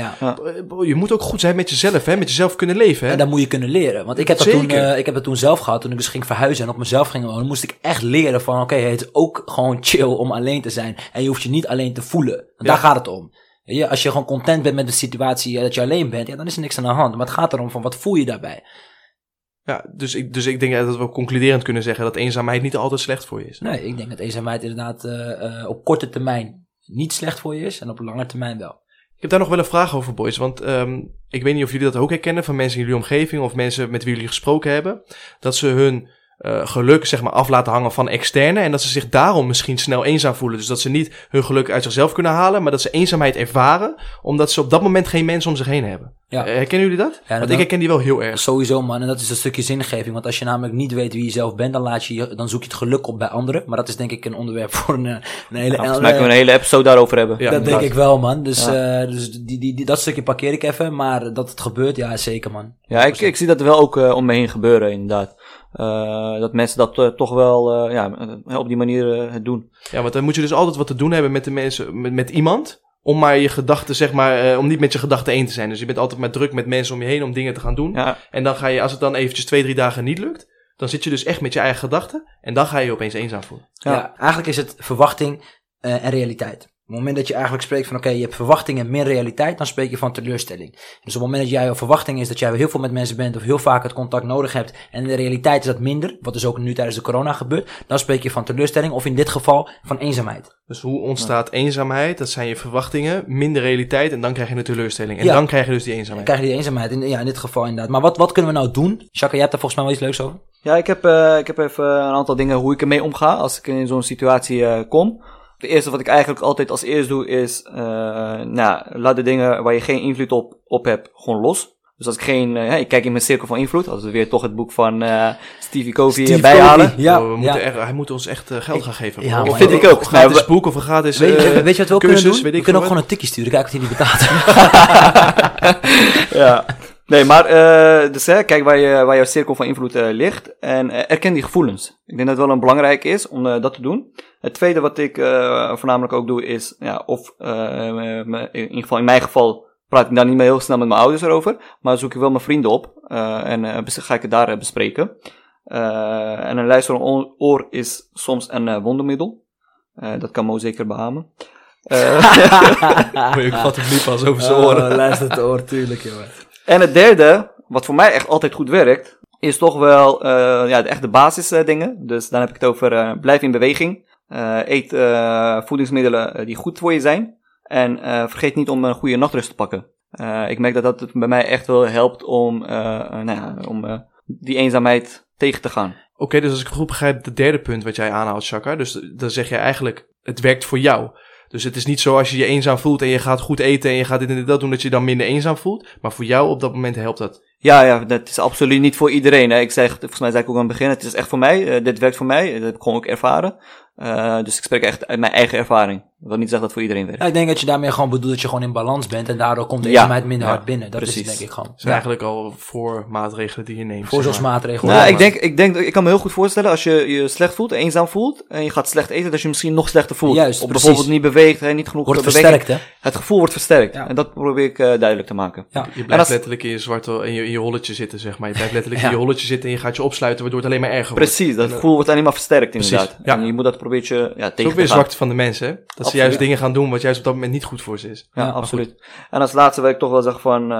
Je moet ook goed zijn met jezelf, hè? Met jezelf kunnen leven, hè? En dat moet je kunnen leren. Want ik heb, dat toen, eh, ik heb dat toen zelf gehad. Toen ik dus ging verhuizen en op mezelf ging wonen. moest ik echt leren van... Oké, het is ook gewoon chill om alleen te zijn. En je hoeft je niet alleen te voelen. Daar gaat het om. Je, als je gewoon content bent met de situatie eh, dat je alleen bent. Ja, dan is er niks aan de hand. Maar het gaat erom van wat voel je daarbij. Ja, dus ik, dus ik denk dat we concluderend kunnen zeggen dat eenzaamheid niet altijd slecht voor je is. Nee, ik denk dat eenzaamheid inderdaad eh, eh, op korte termijn niet slecht voor je is. En op lange termijn wel. Ik heb daar nog wel een vraag over, boys. Want ehm, ik weet niet of jullie dat ook herkennen van mensen in jullie omgeving of mensen met wie jullie gesproken hebben. Dat ze hun eh, geluk zeg maar af laten hangen van externe en dat ze zich daarom misschien snel eenzaam voelen. Dus dat ze niet hun geluk uit zichzelf kunnen halen, maar dat ze eenzaamheid ervaren omdat ze op dat moment geen mensen om zich heen hebben. Ja. Eh, herkennen jullie dat? Want dat- ik herken die wel heel erg. Sowieso man, en dat is een stukje zingeving. Want als je namelijk niet weet wie je zelf bent, dan, laat je, je- dan zoek je het geluk op bij anderen. Maar dat is denk ik een onderwerp voor een, eh, een hele... Nou, volgens mij kunnen we een hele episode daarover hebben. Ja, dat denk ik wel, man. Dus, Ja. eh, dus die, die, die, dat stukje parkeer ik even. Maar dat het gebeurt, ja, zeker, man. Ja, ik, ik zie dat wel ook eh, om me heen gebeuren, inderdaad. Eh, dat mensen dat eh, toch wel eh, ja, op die manier het doen. Ja, want dan moet je dus altijd wat te doen hebben met de mensen, met, met iemand. Om maar je gedachten, zeg maar, eh, om niet met je gedachten één te zijn. Dus je bent altijd maar druk met mensen om je heen om dingen te gaan doen. Ja, En dan ga je, als het dan eventjes twee, drie dagen niet lukt, dan zit je dus echt met je eigen gedachten. En dan ga je je opeens eenzaam voelen. Ja. Ja. eigenlijk is het verwachting eh, en realiteit. Op het moment dat je eigenlijk spreekt van oké, je hebt verwachting en meer realiteit, dan spreek je van teleurstelling. Dus op het moment dat jij jouw verwachting is dat jij heel veel met mensen bent of heel vaak het contact nodig hebt en in de realiteit is dat minder, wat dus ook nu tijdens de corona gebeurt, dan spreek je van teleurstelling of in dit geval van eenzaamheid. Dus hoe ontstaat eenzaamheid? Dat zijn je verwachtingen, minder realiteit en dan krijg je een teleurstelling. En Ja. dan krijg je dus die Dan eenzaamheid. krijg je die eenzaamheid, in, ja in dit geval inderdaad. Maar wat, wat kunnen we nou doen? Chaka, jij hebt daar volgens mij wel iets leuks over. ja ik, heb, eh, ik heb even een aantal dingen hoe ik ermee omga als ik in zo'n situatie eh, kom. Het eerste wat ik eigenlijk altijd als eerst doe is, eh, nou, laat de dingen waar je geen invloed op, op hebt gewoon los. Dus als ik geen, ja, ik kijk in mijn cirkel van invloed, als we weer toch het boek van eh, Stevie Covey Steve bijhalen. Ja, Oh, we moeten ja. echt, hij moet ons echt geld gaan geven. ja, Of. Vind ik ook. Een gratis Nou, we- boek of een gratis Weet, je- weet je wat we ook cursus, kunnen doen? We kunnen ook wat. gewoon een tikje sturen, kijk wat hij niet betaalt. (laughs) ja. Nee, maar eh dus hè, kijk waar, je, waar jouw cirkel van invloed eh, ligt en eh, erken die gevoelens. Ik denk dat het wel een belangrijk is om eh, dat te doen. Het tweede wat ik eh, voornamelijk ook doe is, ja, of eh, in ieder geval in mijn geval praat ik daar niet meer heel snel met mijn ouders erover, maar zoek ik wel mijn vrienden op eh, en eh, ga ik het daar bespreken. Eh, en een luisterend oor- oor is soms een eh, wondermiddel. Eh, dat kan Mo zeker behamen. Eh, (laughs) Ik vat hem nu pas over zijn oren. Oh, luister het oor, tuurlijk, jongen. En het derde, wat voor mij echt altijd goed werkt, is toch wel eh, ja, de echte basisdingen. dus dan heb ik het over eh, blijf in beweging. Eh, eet eh, voedingsmiddelen eh, die goed voor je zijn. En eh, vergeet niet om een goede nachtrust te pakken. Eh, ik merk dat dat bij mij echt wel helpt om, eh, eh, nou ja, eh, die eenzaamheid tegen te gaan. Oké, dus als ik goed begrijp, het derde punt wat jij aanhaalt, Shaka. Dus dan zeg je eigenlijk, het werkt voor jou. Dus het is niet zo als je je eenzaam voelt en je gaat goed eten en je gaat dit en dat doen, dat je je dan minder eenzaam voelt. Maar voor jou op dat moment helpt dat Ja, ja, dat is absoluut niet voor iedereen. Hè. Ik zeg, volgens mij zei ik ook aan het begin, het is echt voor mij. eh, dit werkt voor mij. Dat heb ik gewoon ook ervaren. Eh, dus ik spreek echt uit mijn eigen ervaring. Dat wil niet zeggen dat het voor iedereen werkt. Ja, ik denk dat je daarmee gewoon bedoelt dat je gewoon in balans bent. En daardoor komt de Ja. eenzaamheid minder Ja, hard binnen. Dat is precies. het denk ik gewoon. Dat zijn eigenlijk al voor maatregelen die je neemt. Voorzorgsmaatregelen. Nou, Ja, ik denk, ik denk, ik kan me heel goed voorstellen als je je slecht voelt, eenzaam voelt en je gaat slecht eten, dat je misschien nog slechter voelt. Juist, of precies. bijvoorbeeld niet beweegt, hè, niet genoeg Wordt eh, beweging. versterkt, hè? Het gevoel wordt versterkt. Ja. En dat probeer ik eh, duidelijk te maken. Ja. Je En blijft als- letterlijk in je zwarte, in je, in je holletje zitten, zeg maar. Je blijft letterlijk Ja. in je holletje zitten en je gaat je opsluiten, waardoor het alleen maar erger wordt. Precies, dat gevoel wordt alleen maar versterkt Precies, inderdaad. ja. En je moet dat proberen je, ja, tegen Het is ook te weer gaan. zwakte van de mensen, hè? Ze juist dingen gaan doen wat juist op dat moment niet goed voor ze is. Ja, Ja, absoluut. En als laatste wil ik toch wel zeggen van, eh,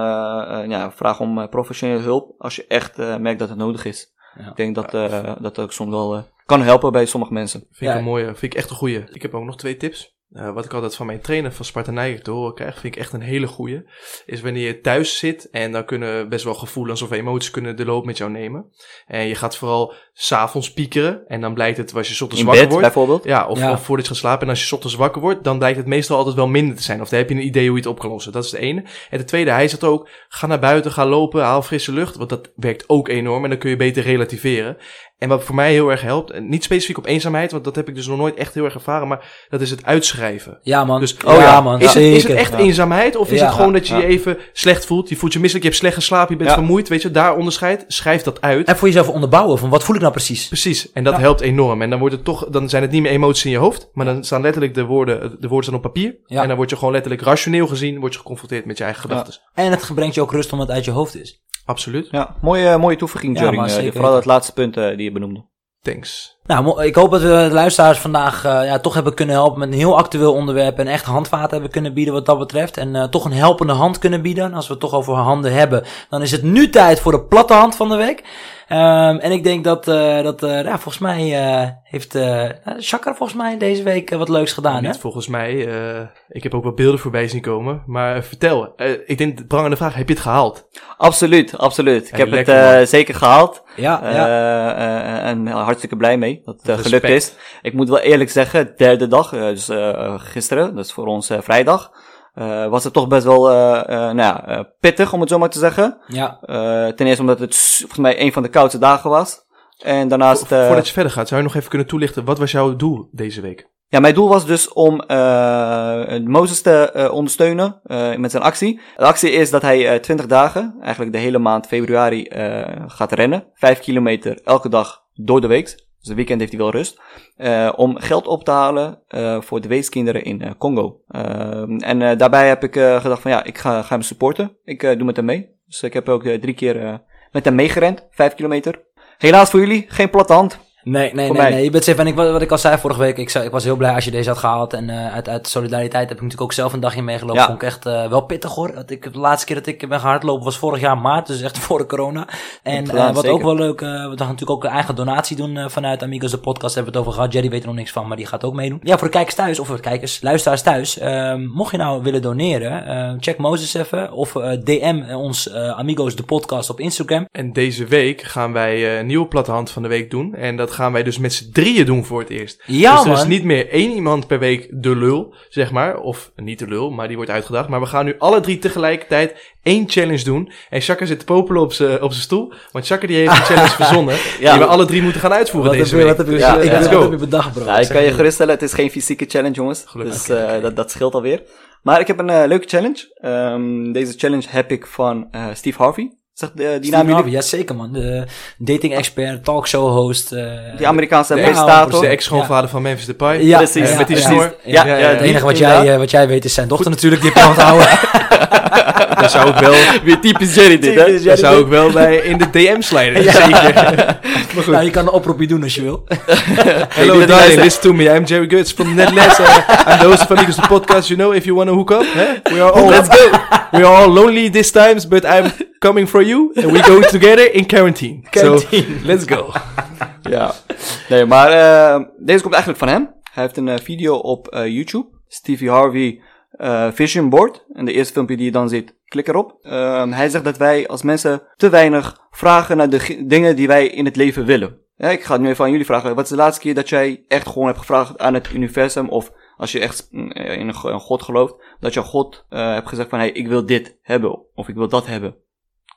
eh, ja, vraag om eh, professionele hulp als je echt eh, merkt dat het nodig is. Ja. Ik denk dat eh, dat ook soms wel kan helpen bij sommige mensen. Vind ik Ja. een mooie, vind ik echt een goeie. Ik heb ook nog twee tips. Eh, wat ik altijd van mijn trainer van Sparta Nijkerk te horen krijg, vind ik echt een hele goeie. Is wanneer je thuis zit en dan kunnen best wel gevoelens of emoties kunnen de loop met jou nemen. En je gaat vooral s'avonds piekeren en dan blijkt het, als je 's ochtends In wakker bed wordt. bijvoorbeeld. Ja, of, Ja. of voordat je gaat slapen. En als je 's ochtends wakker wordt, dan blijkt het meestal altijd wel minder te zijn. Of dan heb je een idee hoe je het op kan lossen. Dat is de ene. En de tweede, hij zegt ook, ga naar buiten, ga lopen, haal frisse lucht. Want dat werkt ook enorm en dan kun je beter relativeren. En wat voor mij heel erg helpt, en niet specifiek op eenzaamheid, want dat heb ik dus nog nooit echt heel erg ervaren, maar dat is het uitschrijven. Ja, man. Dus oh ja, man. Is het, is het echt eenzaamheid of is Ja. het gewoon dat je Ja. je even slecht voelt? Je voelt je misselijk, je hebt slecht geslapen, je bent Ja. vermoeid, weet je, daar onderscheid. Schrijf dat uit. En voor jezelf onderbouwen van wat voel ik nou precies? Precies, en dat Ja. helpt enorm. En dan, wordt het toch, dan zijn het niet meer emoties in je hoofd, maar dan staan letterlijk de woorden, de woorden staan op papier. Ja. En dan word je gewoon letterlijk rationeel gezien, word je geconfronteerd met je eigen gedachten. En het brengt je ook rust omdat het uit je hoofd is. Absoluut. Ja, mooie, mooie toevoeging, Ja, maar Eh, vooral dat laatste punt eh, die je benoemde. Thanks. Nou, ik hoop dat we de luisteraars vandaag eh, ja, toch hebben kunnen helpen met een heel actueel onderwerp. En echt handvaten hebben kunnen bieden wat dat betreft. En eh, toch een helpende hand kunnen bieden. En als we het toch over handen hebben, dan is het nu tijd voor de platte hand van de week. Ehm, en ik denk dat, eh, dat eh, ja, volgens mij eh, heeft eh Chakra volgens mij deze week wat leuks gedaan. Hè? Niet volgens mij. eh, ik heb ook wat beelden voorbij zien komen. Maar vertel, eh, ik denk de prangende vraag, heb je het gehaald? Absoluut, absoluut. Ik heb lekker, het eh, zeker gehaald. Ja, Eh, ja. eh, en hartstikke blij mee dat het gelukt is. Ik moet wel eerlijk zeggen, derde dag, dus eh, gisteren, dat is voor ons eh, vrijdag, was het toch best wel eh, eh, nou ja, eh, pittig, om het zo maar te zeggen. ja. Eh, ten eerste omdat het volgens mij een van de koudste dagen was. En daarnaast... Vo- eh, Voordat je verder gaat, zou je nog even kunnen toelichten, wat was jouw doel deze week? Ja, mijn doel was dus om eh Mozes te eh, ondersteunen eh, met zijn actie. De actie is dat hij eh 20 dagen, eigenlijk de hele maand februari, eh, gaat rennen. 5 kilometer elke dag door de week. Dus weekend heeft hij wel rust. eh, om geld op te halen eh, voor de weeskinderen in eh, Congo. En daarbij heb ik gedacht van ja, ik ga, ga hem supporten. Ik doe met hem mee. Dus ik heb ook drie keer met hem meegerend. 5 kilometer. Helaas voor jullie, geen platte. Nee, nee, nee, nee. Je bent safe. En ik, wat, wat ik al zei vorige week, ik, zou, ik was heel blij als je deze had gehaald. En eh, uit, uit solidariteit heb ik natuurlijk ook zelf een dagje meegelopen. Ja. Vond ik echt eh, wel pittig hoor. Dat ik, de laatste keer dat ik ben gaan hardlopen was vorig jaar maart, dus echt (laughs) voor de corona. En eh, wat zeker. ook wel leuk, eh, we gaan natuurlijk ook een eigen donatie doen vanuit Amigos de podcast. Hebben we het over gehad. Jerry weet er nog niks van, maar die gaat ook meedoen. Ja, voor de kijkers thuis, of voor de kijkers, luisteraars thuis. ehm, mocht je nou willen doneren, eh, check Moses even. Of eh, DM ons eh, Amigos de podcast op Instagram. En deze week gaan wij eh, een nieuwe platte hand van de week doen. En dat gaan wij dus met z'n drieën doen voor het eerst. Ja, dus er is niet meer één iemand per week de lul, zeg maar. Of niet de lul, maar die wordt uitgedacht. Maar we gaan nu alle drie tegelijkertijd één challenge doen. En Chaka zit te popelen op zijn op zijn stoel. Want Chaka die heeft een challenge (laughs) verzonnen. Ja. Die we alle drie moeten gaan uitvoeren Wat heb, deze je, week. wat heb je, Ja, ik- let's wat go. heb je bedacht, bro? Ik kan je geruststellen, het is geen fysieke challenge, jongens. Gelukkig. Dus eh, dat, dat scheelt alweer. Maar ik heb een eh, leuke challenge. Ehm, deze challenge heb ik van eh, Steve Harvey. Zegt eh, die naam jullie? Ja zeker man. De dating expert, talkshow host. eh, Die Amerikaanse De presentator. De ex-schoonvader van Memphis Depay. Ja, Precies. Met die ja, snor. ja, Ja, ja, ja, het enige wat jij, eh, wat jij weet is zijn dochter natuurlijk, die heb je onthouden. (laughs) (laughs) Daar zou ik wel, Weer typisch Jerry dit, hè? daar zou ik wel bij in de DM slijden. (laughs) Zeker. nou, je kan een oproepje doen als je wil. Hello die darling, listen to me. I'm Jerry Goods from the Netherlands. Uh, I'm the host of Amigos the podcast. You know, if you want to hook up, huh? we are all let's go. We are all lonely this times, but I'm coming for you, and we go together in quarantine. (laughs) Quarantine. So (laughs) let's go. (laughs) Ja. Nee, maar eh, deze komt eigenlijk van hem. Hij heeft een eh, video op eh, YouTube. Stevie Harvey eh, Vision Board. En de eerste filmpje die je dan ziet, klik erop. Ehm, hij zegt dat wij als mensen te weinig vragen naar de dingen die wij in het leven willen. Ja, ik ga het nu even aan jullie vragen. Wat is de laatste keer dat jij echt gewoon hebt gevraagd aan het universum? Of als je echt mm, in een, go- een God gelooft, dat je aan God eh, hebt gezegd van, hey, ik wil dit hebben. Of ik wil dat hebben.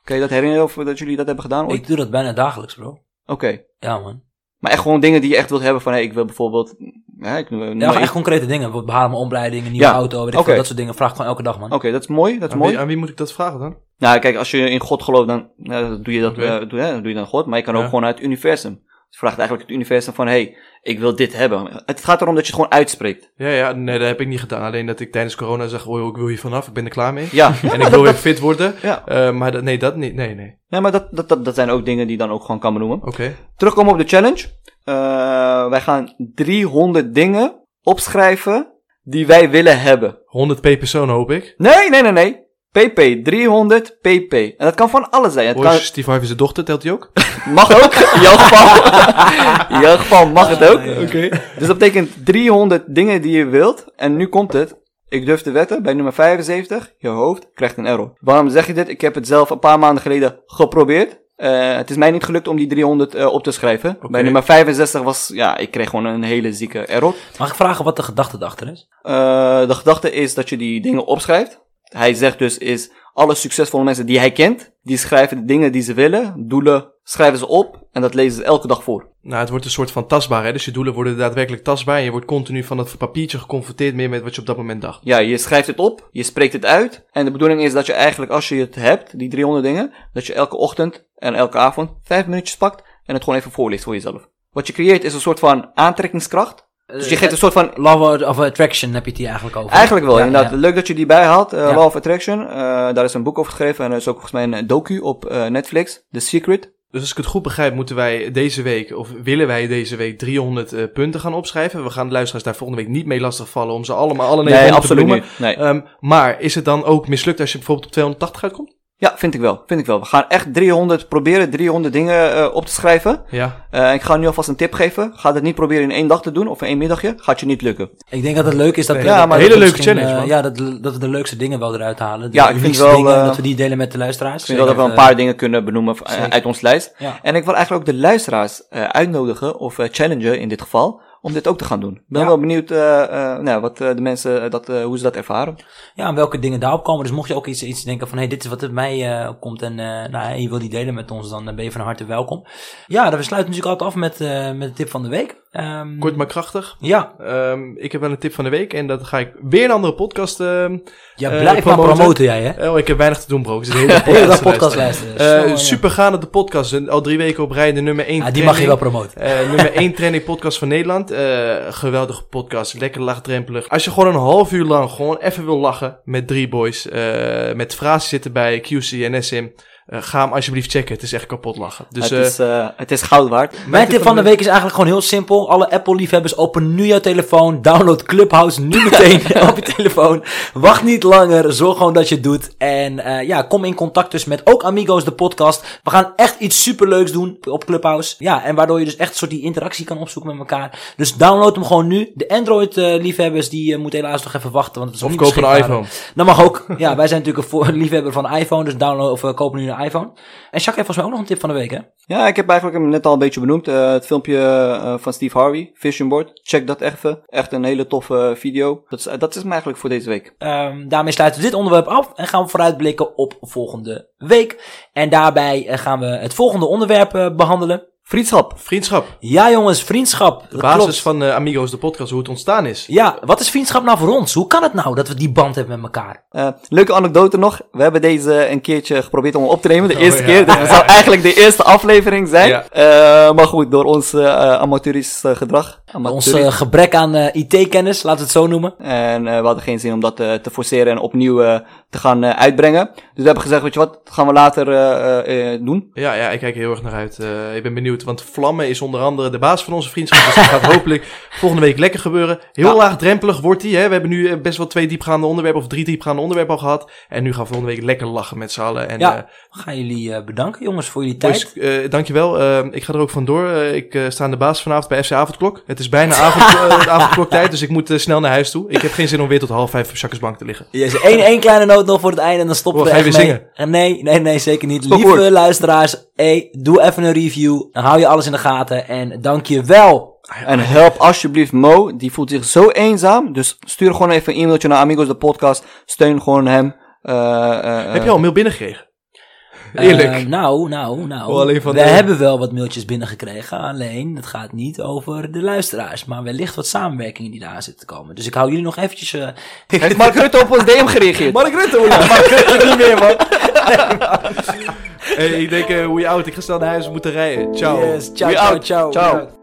Kun je dat herinneren of dat jullie dat hebben gedaan ooit? Ik doe dat bijna dagelijks, bro. Oké. Ja, man. Maar echt gewoon dingen die je echt wilt hebben van, hey, ik wil bijvoorbeeld... Ja, ik, Ja, maar echt concrete dingen. Behalen mijn een nieuwe Ja, auto, weet ik veel, dat soort dingen. Vraag ik gewoon elke dag, man. Oké, dat is mooi, dat is Aan mooi. wie, aan wie moet ik dat vragen dan? Nou, kijk, als je in God gelooft, dan nou, doe je dat, eh, doe, hè, dan doe je dan God. Maar je kan ook gewoon uit het universum. Je vraagt eigenlijk het universum van, hey, ik wil dit hebben. Het gaat erom dat je het gewoon uitspreekt. Ja, ja, nee, dat heb ik niet gedaan. Alleen dat ik tijdens corona zeg, oh, ik wil hier vanaf, ik ben er klaar mee. Ja, (laughs) En ik wil weer fit worden. Ja. Eh, maar dat, nee, dat niet. Nee, nee. nee, maar dat, dat, dat, dat zijn ook dingen die je dan ook gewoon kan benoemen. Oké. Terugkomen op de challenge. Eh, wij gaan 300 dingen opschrijven die wij willen hebben. 100 p persoon hoop ik. Nee, nee, nee, nee. PP, 300 pp. En dat kan van alles zijn. Het kan, Steve Harvey zijn dochter, telt hij ook? (laughs) mag ook. In jouw geval. (laughs) In jouw geval mag het ook. Oké. Dus dat betekent 300 dingen die je wilt. En nu komt het. Ik durf te wetten, bij nummer 75, je hoofd krijgt een error. Waarom zeg je dit? Ik heb het zelf een paar maanden geleden geprobeerd. Eh, het is mij niet gelukt om die 300 eh, op te schrijven. Bij nummer 65 was, ja, ik kreeg gewoon een hele zieke error. Mag ik vragen wat de gedachte erachter is? Eh, de gedachte is dat je die dingen opschrijft. Hij zegt dus is alle succesvolle mensen die hij kent, die schrijven de dingen die ze willen, doelen, schrijven ze op en dat lezen ze elke dag voor. Nou, het wordt een soort van tastbaar, hè. Dus je doelen worden daadwerkelijk tastbaar. En je wordt continu van dat papiertje geconfronteerd meer met wat je op dat moment dacht. Ja, je schrijft het op, je spreekt het uit en de bedoeling is dat je eigenlijk als je het hebt, die 300 dingen, dat je elke ochtend en elke avond vijf minuutjes pakt en het gewoon even voorleest voor jezelf. Wat je creëert is een soort van aantrekkingskracht. Dus je geeft een soort van Love of Attraction heb je het hier eigenlijk over. Eigenlijk wel, Ja, inderdaad. ja. Leuk dat je die bijhaalt. eh Ja. Law of Attraction. Eh, daar is een boek over geschreven. En er is ook volgens mij een docu op eh, Netflix. The Secret. Dus als ik het goed begrijp, moeten wij deze week, of willen wij deze week 300 eh, punten gaan opschrijven. We gaan de luisteraars daar volgende week niet mee lastigvallen om ze allemaal alle Nee, 900 te benoemen. niet. Nee. Ehm, maar is het dan ook mislukt als je bijvoorbeeld op 280 uitkomt? Ja, vind ik wel. Vind ik wel. We gaan echt 300 proberen, 300 dingen eh, op te schrijven. Ja. Eh, ik ga nu alvast een tip geven. Ga het niet proberen in één dag te doen of in één middagje. Gaat je niet lukken. Ik denk dat het leuk is dat Nee, we... ja, dat maar hele leuke misschien, challenge, eh, man. ja, dat, dat we de leukste dingen wel eruit halen. De Ja, ik vind wel, dingen, eh, dat we die delen met de luisteraars. Ik vind wel dat we een paar dingen kunnen benoemen uit ons lijst. Ja. En ik wil eigenlijk ook de luisteraars eh, uitnodigen, of eh, challengen in dit geval, om dit ook te gaan doen. Ik ben Ja. wel benieuwd eh, eh, nou, wat eh, de mensen, dat, hoe ze dat ervaren. Ja, en welke dingen daarop komen. Dus mocht je ook iets, iets denken van, hey, dit is wat er mij komt en nou, en je wil die delen met ons, dan ben je van harte welkom. Ja, dan we sluiten natuurlijk altijd af met, met de tip van de week. Ehm, Kort maar krachtig. Ja, Ehm, ik heb wel een tip van de week en dat ga ik weer een andere podcast. ehm ja Eh, blijf maar promoten. promoten jij, hè? oh, ik heb weinig te doen, bro. Ik zit de hele (laughs) dag podcast luisteren. luisteren. Eh, ja. super gaande de podcast. Al drie weken op rij de nummer 1 Ja, die mag je wel promoten. Eh, nummer 1 (laughs) training podcast van Nederland. Eh, geweldige podcast. Lekker laagdrempelig. Als je gewoon een half uur lang gewoon even wil lachen met drie boys. eh, met frases zitten bij QC en SM. Eh, ga hem alsjeblieft checken. Het is echt kapot lachen. Dus het, is, eh, het is goud waard. Mijn tip van de week is eigenlijk gewoon heel simpel. Alle Apple-liefhebbers, open nu jouw telefoon. Download Clubhouse nu meteen (laughs) op je telefoon. Wacht niet langer. Zorg gewoon dat je het doet. En ja, kom in contact dus met ook Amigos, de podcast. We gaan echt iets superleuks doen op Clubhouse. Ja, en waardoor je dus echt een soort die interactie kan opzoeken met elkaar. Dus download hem gewoon nu. De Android-liefhebbers, die moeten helaas nog even wachten. Want het is of koop een iPhone. Dat mag ook. Ja, wij zijn natuurlijk een (laughs) liefhebber van iPhone. Dus download of uh, kopen nu een iPhone. En Jacques heeft volgens mij ook nog een tip van de week, hè? Ja, ik heb eigenlijk hem net al een beetje benoemd. eh, het filmpje eh, van Steve Harvey, Vision Board. Check dat even. Echt een hele toffe video. Dat is, dat is hem eigenlijk voor deze week. Ehm, daarmee sluiten we dit onderwerp af en gaan we vooruitblikken op volgende week. En daarbij eh, gaan we het volgende onderwerp eh, behandelen. Vriendschap. Vriendschap. Ja jongens, vriendschap. De Dat basis klopt. van eh, Amigos, de podcast, hoe het ontstaan is. Ja, wat is vriendschap nou voor ons? Hoe kan het nou dat we die band hebben met elkaar? Eh, leuke anekdote nog. We hebben deze een keertje geprobeerd om op te nemen. De Oh, eerste ja. keer. Dus het zou eigenlijk de eerste aflevering zijn. Ja. Eh, maar goed, door ons eh amateuristisch eh, gedrag. Ons gebrek aan eh, IT-kennis, laten we het zo noemen. En eh, we hadden geen zin om dat te forceren en opnieuw te gaan eh, uitbrengen. Dus we hebben gezegd, weet je wat, dat gaan we later eh, eh, eh, doen. Ja, ja, ik kijk er heel erg naar uit. Eh, ik ben benieuwd, want Vlammen is onder andere de baas van onze vriendschap. Dus dat gaat hopelijk volgende week lekker gebeuren. Heel Ja. laagdrempelig wordt die. Hè? We hebben nu eh, best wel twee diepgaande onderwerpen, of drie diepgaande onderwerpen al gehad. En nu gaan we volgende week lekker lachen met z'n allen. En, Ja. eh, We gaan jullie eh, bedanken jongens voor jullie tijd. boys, eh, dankjewel. Ik ga er ook vandoor. Ik sta aan de baas vanavond bij FC Avondklok. Het is bijna avond, (laughs) avondkloktijd, dus ik moet snel naar huis toe. Ik heb geen zin om weer tot half vijf op bank te liggen. Yes, één, één kleine noot nog voor het einde en dan stoppen Oh, we echt weer mee. zingen? Nee, nee, nee, zeker niet. Stop Lieve hoor. luisteraars, hey, doe even een review. Dan hou je alles in de gaten en dank je wel. En help alsjeblieft Mo, die voelt zich zo eenzaam. Dus stuur gewoon even een e-mailtje naar Amigos de podcast. Steun gewoon hem. Eh, eh, heb je al een mail binnengekregen? (laughs) Eerlijk. Eh, nou, nou, nou. Van we de- hebben wel wat mailtjes binnengekregen. Alleen, het gaat niet over de luisteraars. Maar wellicht wat samenwerkingen die daar zitten te komen. Dus ik hou jullie nog eventjes... eh, Heeft Mark Rutte op ons DM gereageerd? Mark Rutte, hoe (laughs) Mark Rutte niet meer, man. Hey, ik denk, eh, hoe je oud, ik ga snel naar huis moeten rijden. Ciao. Yes, ciao, ciao. Ciao.